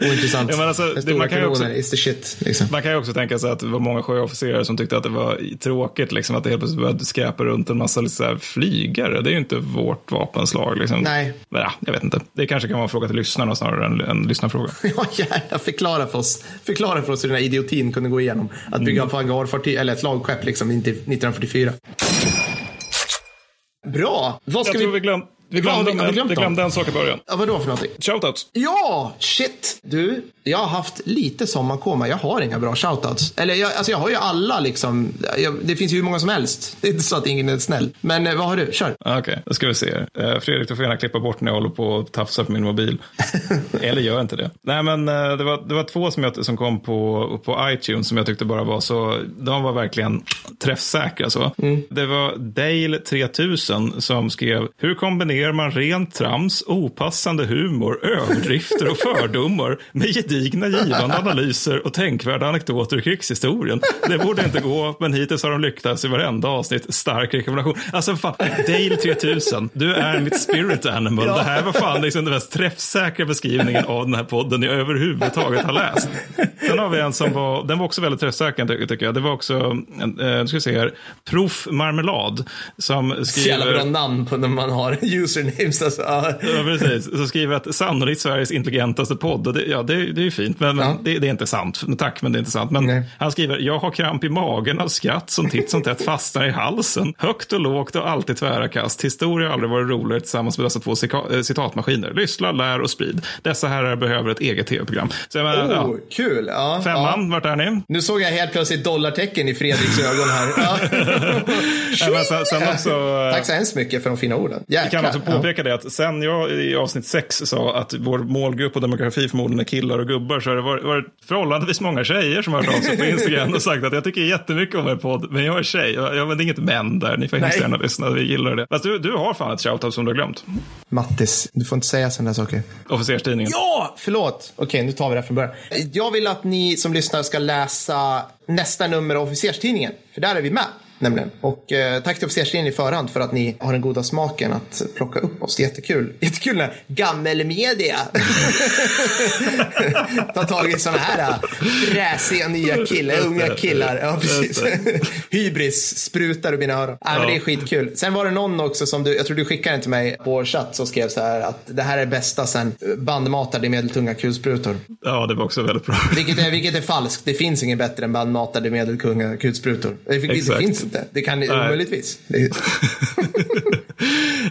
(laughs) Ointressant. Ja, men alltså, det, man, kan också, is the shit. Liksom. Man kan ju också tänka sig att det var många sjöofficerare som tyckte att det var tråkigt liksom, att det helt plötsligt började skräpa runt en massa liksom, flygare. Det är ju inte vårt vapenslag. Liksom. Nej. Men, ja, jag vet inte. Det kanske kan vara en fråga till lyssnarna snarare än en lyssnarfråga. (laughs) ja, gärna. Förklara för oss. Förklara för oss hur den här idiotin kunde gå igenom. Att bygga mm. hangarfartyg, eller ett slagskepp liksom, 1944. Bra. Vad ska jag vi... tror vi glöm, vi glömde, vi, glömt vi glömde en sak i början. Ja, vadå för någonting? Shoutouts. Ja, shit. Du, jag har haft lite sommarkoma. Jag har inga bra shoutouts. Eller jag, alltså jag har ju alla liksom. Jag, det finns ju hur många som helst. (laughs) Det är inte så att ingen är snäll. Men eh, vad har du? Kör. Okej, okay, då ska vi se. Uh, Fredrik, du får gärna klippa bort när jag håller på och tafsar på min mobil. (laughs) Eller gör inte det. Nej, men uh, det, var, det var två som, jag, som kom på, på iTunes som jag tyckte bara var så. De var verkligen träffsäkra så. Mm. Det var Dale 3000 som skrev. Hur kombinerar man rent trams, opassande humor, överdrifter och fördomar med gedigna givande analyser och tänkvärda anekdoter i krigshistorien. Det borde inte gå, men hittills har de lyckats i varenda avsnitt. Stark rekommendation. Alltså fan, Dale 3000, du är mitt spirit animal. Ja. Det här var fan liksom den mest träffsäkra beskrivningen av den här podden jag överhuvudtaget har läst. Sen har vi en som var, den var också väldigt träffsäker tycker jag. Det var också, eh, nu ska vi se här, Prof Marmelad. Som skriver... Så jävla bra namn på när man har usernames alltså. Ja, precis. Så skriver att sannolikt Sveriges intelligentaste podd. Det, ja, det, det är ju fint, men, ja. det, det, är inte sant. Tack, men det är inte sant. Men Nej. han skriver, jag har kramp i magen av skratt som titt som tätt fastnar i halsen. Högt och lågt och alltid tvära kast. Historia har aldrig varit roligare tillsammans med dessa två eh, citatmaskiner. Lyssna, lär och sprid. Dessa herrar behöver ett eget tv-program. Så jag menar, oh, ja. Kul. Ja, Femman, ja. vart är ni? Nu såg jag helt plötsligt dollartecken i Fredriks ögon här. Ja. (laughs) sen också, Tack så hemskt mycket för de fina orden. Jäklar. Också påpeka det att sen jag i avsnitt 6 sa att vår målgrupp och demografi förmodligen är killar och gubbar så har det varit, varit förhållandevis många tjejer som har hört av sig på (laughs) Instagram och sagt att jag tycker jättemycket om er podd, men jag är tjej. Jag, jag, det är inget män där, ni får hemskt gärna lyssna, vi gillar det. Fast du, du har fan ett shoutout som du har glömt. Mattis, du får inte säga sådana saker. Officerstidningen. Ja, förlåt. Okej, nu tar vi det från början. Jag vill att ni som lyssnar ska läsa nästa nummer av Officerstidningen, för där är vi med. Nämligen. Och eh, tack till officerslinjen i förhand för att ni har den goda smaken att plocka upp oss. Jättekul. Jättekul när gammelmedia (laughs) tar tag i sådana här äh, fräsiga nya killar, unga killar. Ja, precis. (laughs) Hybris sprutar ur mina öron. Ja, men det är skitkul. Sen var det någon också som du, jag tror du skickade den till mig på chatt som skrev så här att det här är bästa sen bandmatade medeltunga kulsprutor. Ja, det var också väldigt bra. Vilket är, vilket är falskt. Det finns inget bättre än bandmatade medeltunga kulsprutor. Det, det finns inte. Det kan ni omöjligtvis. (laughs)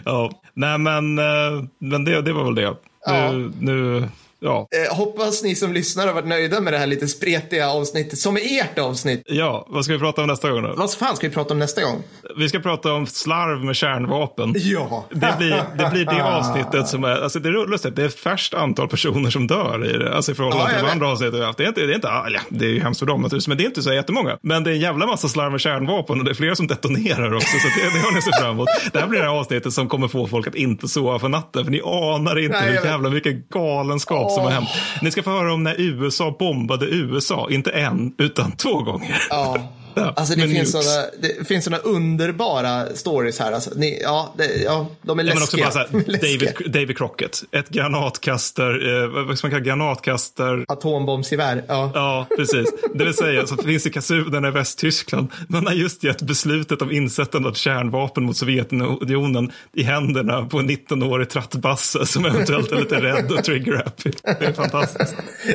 ja, nej men, eh, men det, det var väl det. Ja. Nu, nu ja. Eh, hoppas ni som lyssnar har varit nöjda med det här lite spretiga avsnittet som är ert avsnitt. Ja, vad ska vi prata om nästa gång då? Vad fan ska vi prata om nästa gång? Vi ska prata om slarv med kärnvapen. Ja. Det blir det, blir det avsnittet som är, alltså det är lustigt, det är färst antal personer som dör i det. Alltså i förhållande ja, till andra avsnitt vi haft. Det är inte, det är inte, ja, det är ju hemskt för dem naturligtvis, men det är inte så jättemånga. Men det är en jävla massa slarv med kärnvapen och det är flera som detonerar också, så det, det har ni sett fram emot. Det här blir det här avsnittet som kommer få folk att inte sova för natten, för ni anar inte Nej, hur jävla mycket galenskap. Som har hänt. Ni ska få höra om när USA bombade USA, inte en, utan två gånger. Ja. (laughs) Ja, Alltså det finns, nukes. såna, det finns såna underbara stories här. Alltså, ni, ja, det, ja, de är Ja, men också läskiga. bara så här, (laughs) Läskiga. David, David Crockett. Ett granatkastar, eh, vad ska man kalla granatkastar? Atombombsgevär. Ja. Ja, precis. Det vill säga, så finns i kasunerna i Västtyskland. Man har just gett beslutet om insättande av kärnvapen mot Sovjetunionen i händerna på en 19-årig trattbasse som eventuellt är lite rädd och trigger-happy. Det är fantastiskt.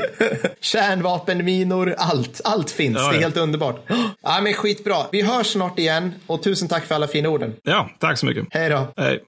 (laughs) Kärnvapenminor, allt. Allt finns. Ja, det är helt underbart. Ja, men skitbra. Vi hörs snart igen och tusen tack för alla fina orden. Ja, tack så mycket. Hej då. Hej.